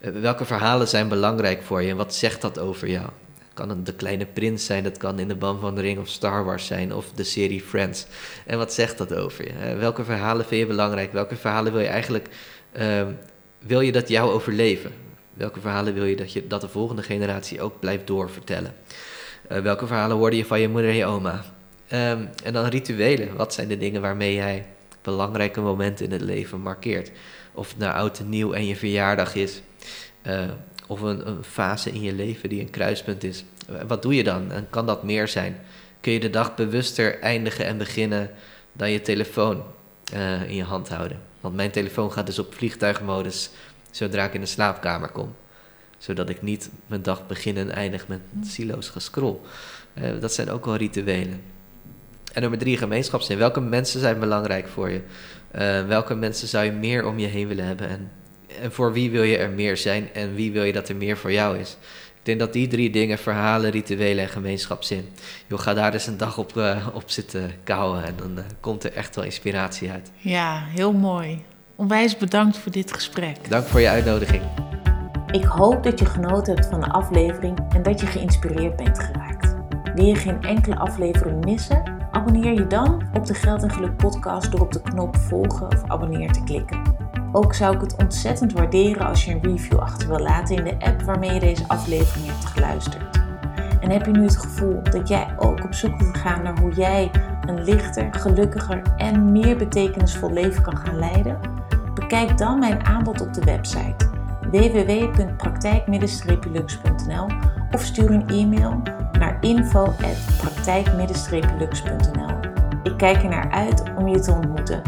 eh, welke verhalen zijn belangrijk voor je en wat zegt dat over jou? Het kan een De Kleine Prins zijn, dat kan in de Ban van de Ring of Star Wars zijn, of de serie Friends. En wat zegt dat over je? hè? Welke verhalen vind je belangrijk? Welke verhalen wil je eigenlijk, ehm, wil je dat jou overleven? Welke verhalen wil je dat, je dat de volgende generatie ook blijft doorvertellen? Eh, welke verhalen hoorde je van je moeder en je oma? Ehm, en dan rituelen. Wat zijn de dingen waarmee jij belangrijke momenten in het leven markeert? Of het nou oud en nieuw en je verjaardag is. eh, of een, een fase in je leven die een kruispunt is. Eh, Wat doe je dan? En kan dat meer zijn? Kun je de dag bewuster eindigen en beginnen dan je telefoon eh, in je hand houden? Want mijn telefoon gaat dus op vliegtuigmodus zodra ik in de slaapkamer kom. Zodat ik niet mijn dag begin en eindig met silo's gescroll. Eh, dat zijn ook wel rituelen. En nummer drie, gemeenschapszin. Welke mensen zijn belangrijk voor je? Eh, welke mensen zou je meer om je heen willen hebben? En, en voor wie wil je er meer zijn? En wie wil je dat er meer voor jou is? Ik denk dat die drie dingen, verhalen, rituelen en gemeenschapszin... joh, ga daar eens een dag op, eh, op zitten kouwen... en dan eh, komt er echt wel inspiratie uit. Ja, heel mooi. Onwijs bedankt voor dit gesprek. Dank voor je uitnodiging. Ik hoop dat je genoten hebt van de aflevering en dat je geïnspireerd bent geraakt. Wil je geen enkele aflevering missen? Abonneer je dan op de Geld en Geluk podcast door op de knop volgen of abonneer te klikken. Ook zou ik het ontzettend waarderen als je een review achter wil laten in de app waarmee je deze aflevering hebt geluisterd. En heb je nu het gevoel dat jij ook op zoek wilt gaan naar hoe jij een lichter, gelukkiger en meer betekenisvol leven kan gaan leiden? Bekijk dan mijn aanbod op de website www.praktijk-lux.nl of stuur een e-mail naar info.praktijk-lux.nl. Ik kijk er naar uit om je te ontmoeten.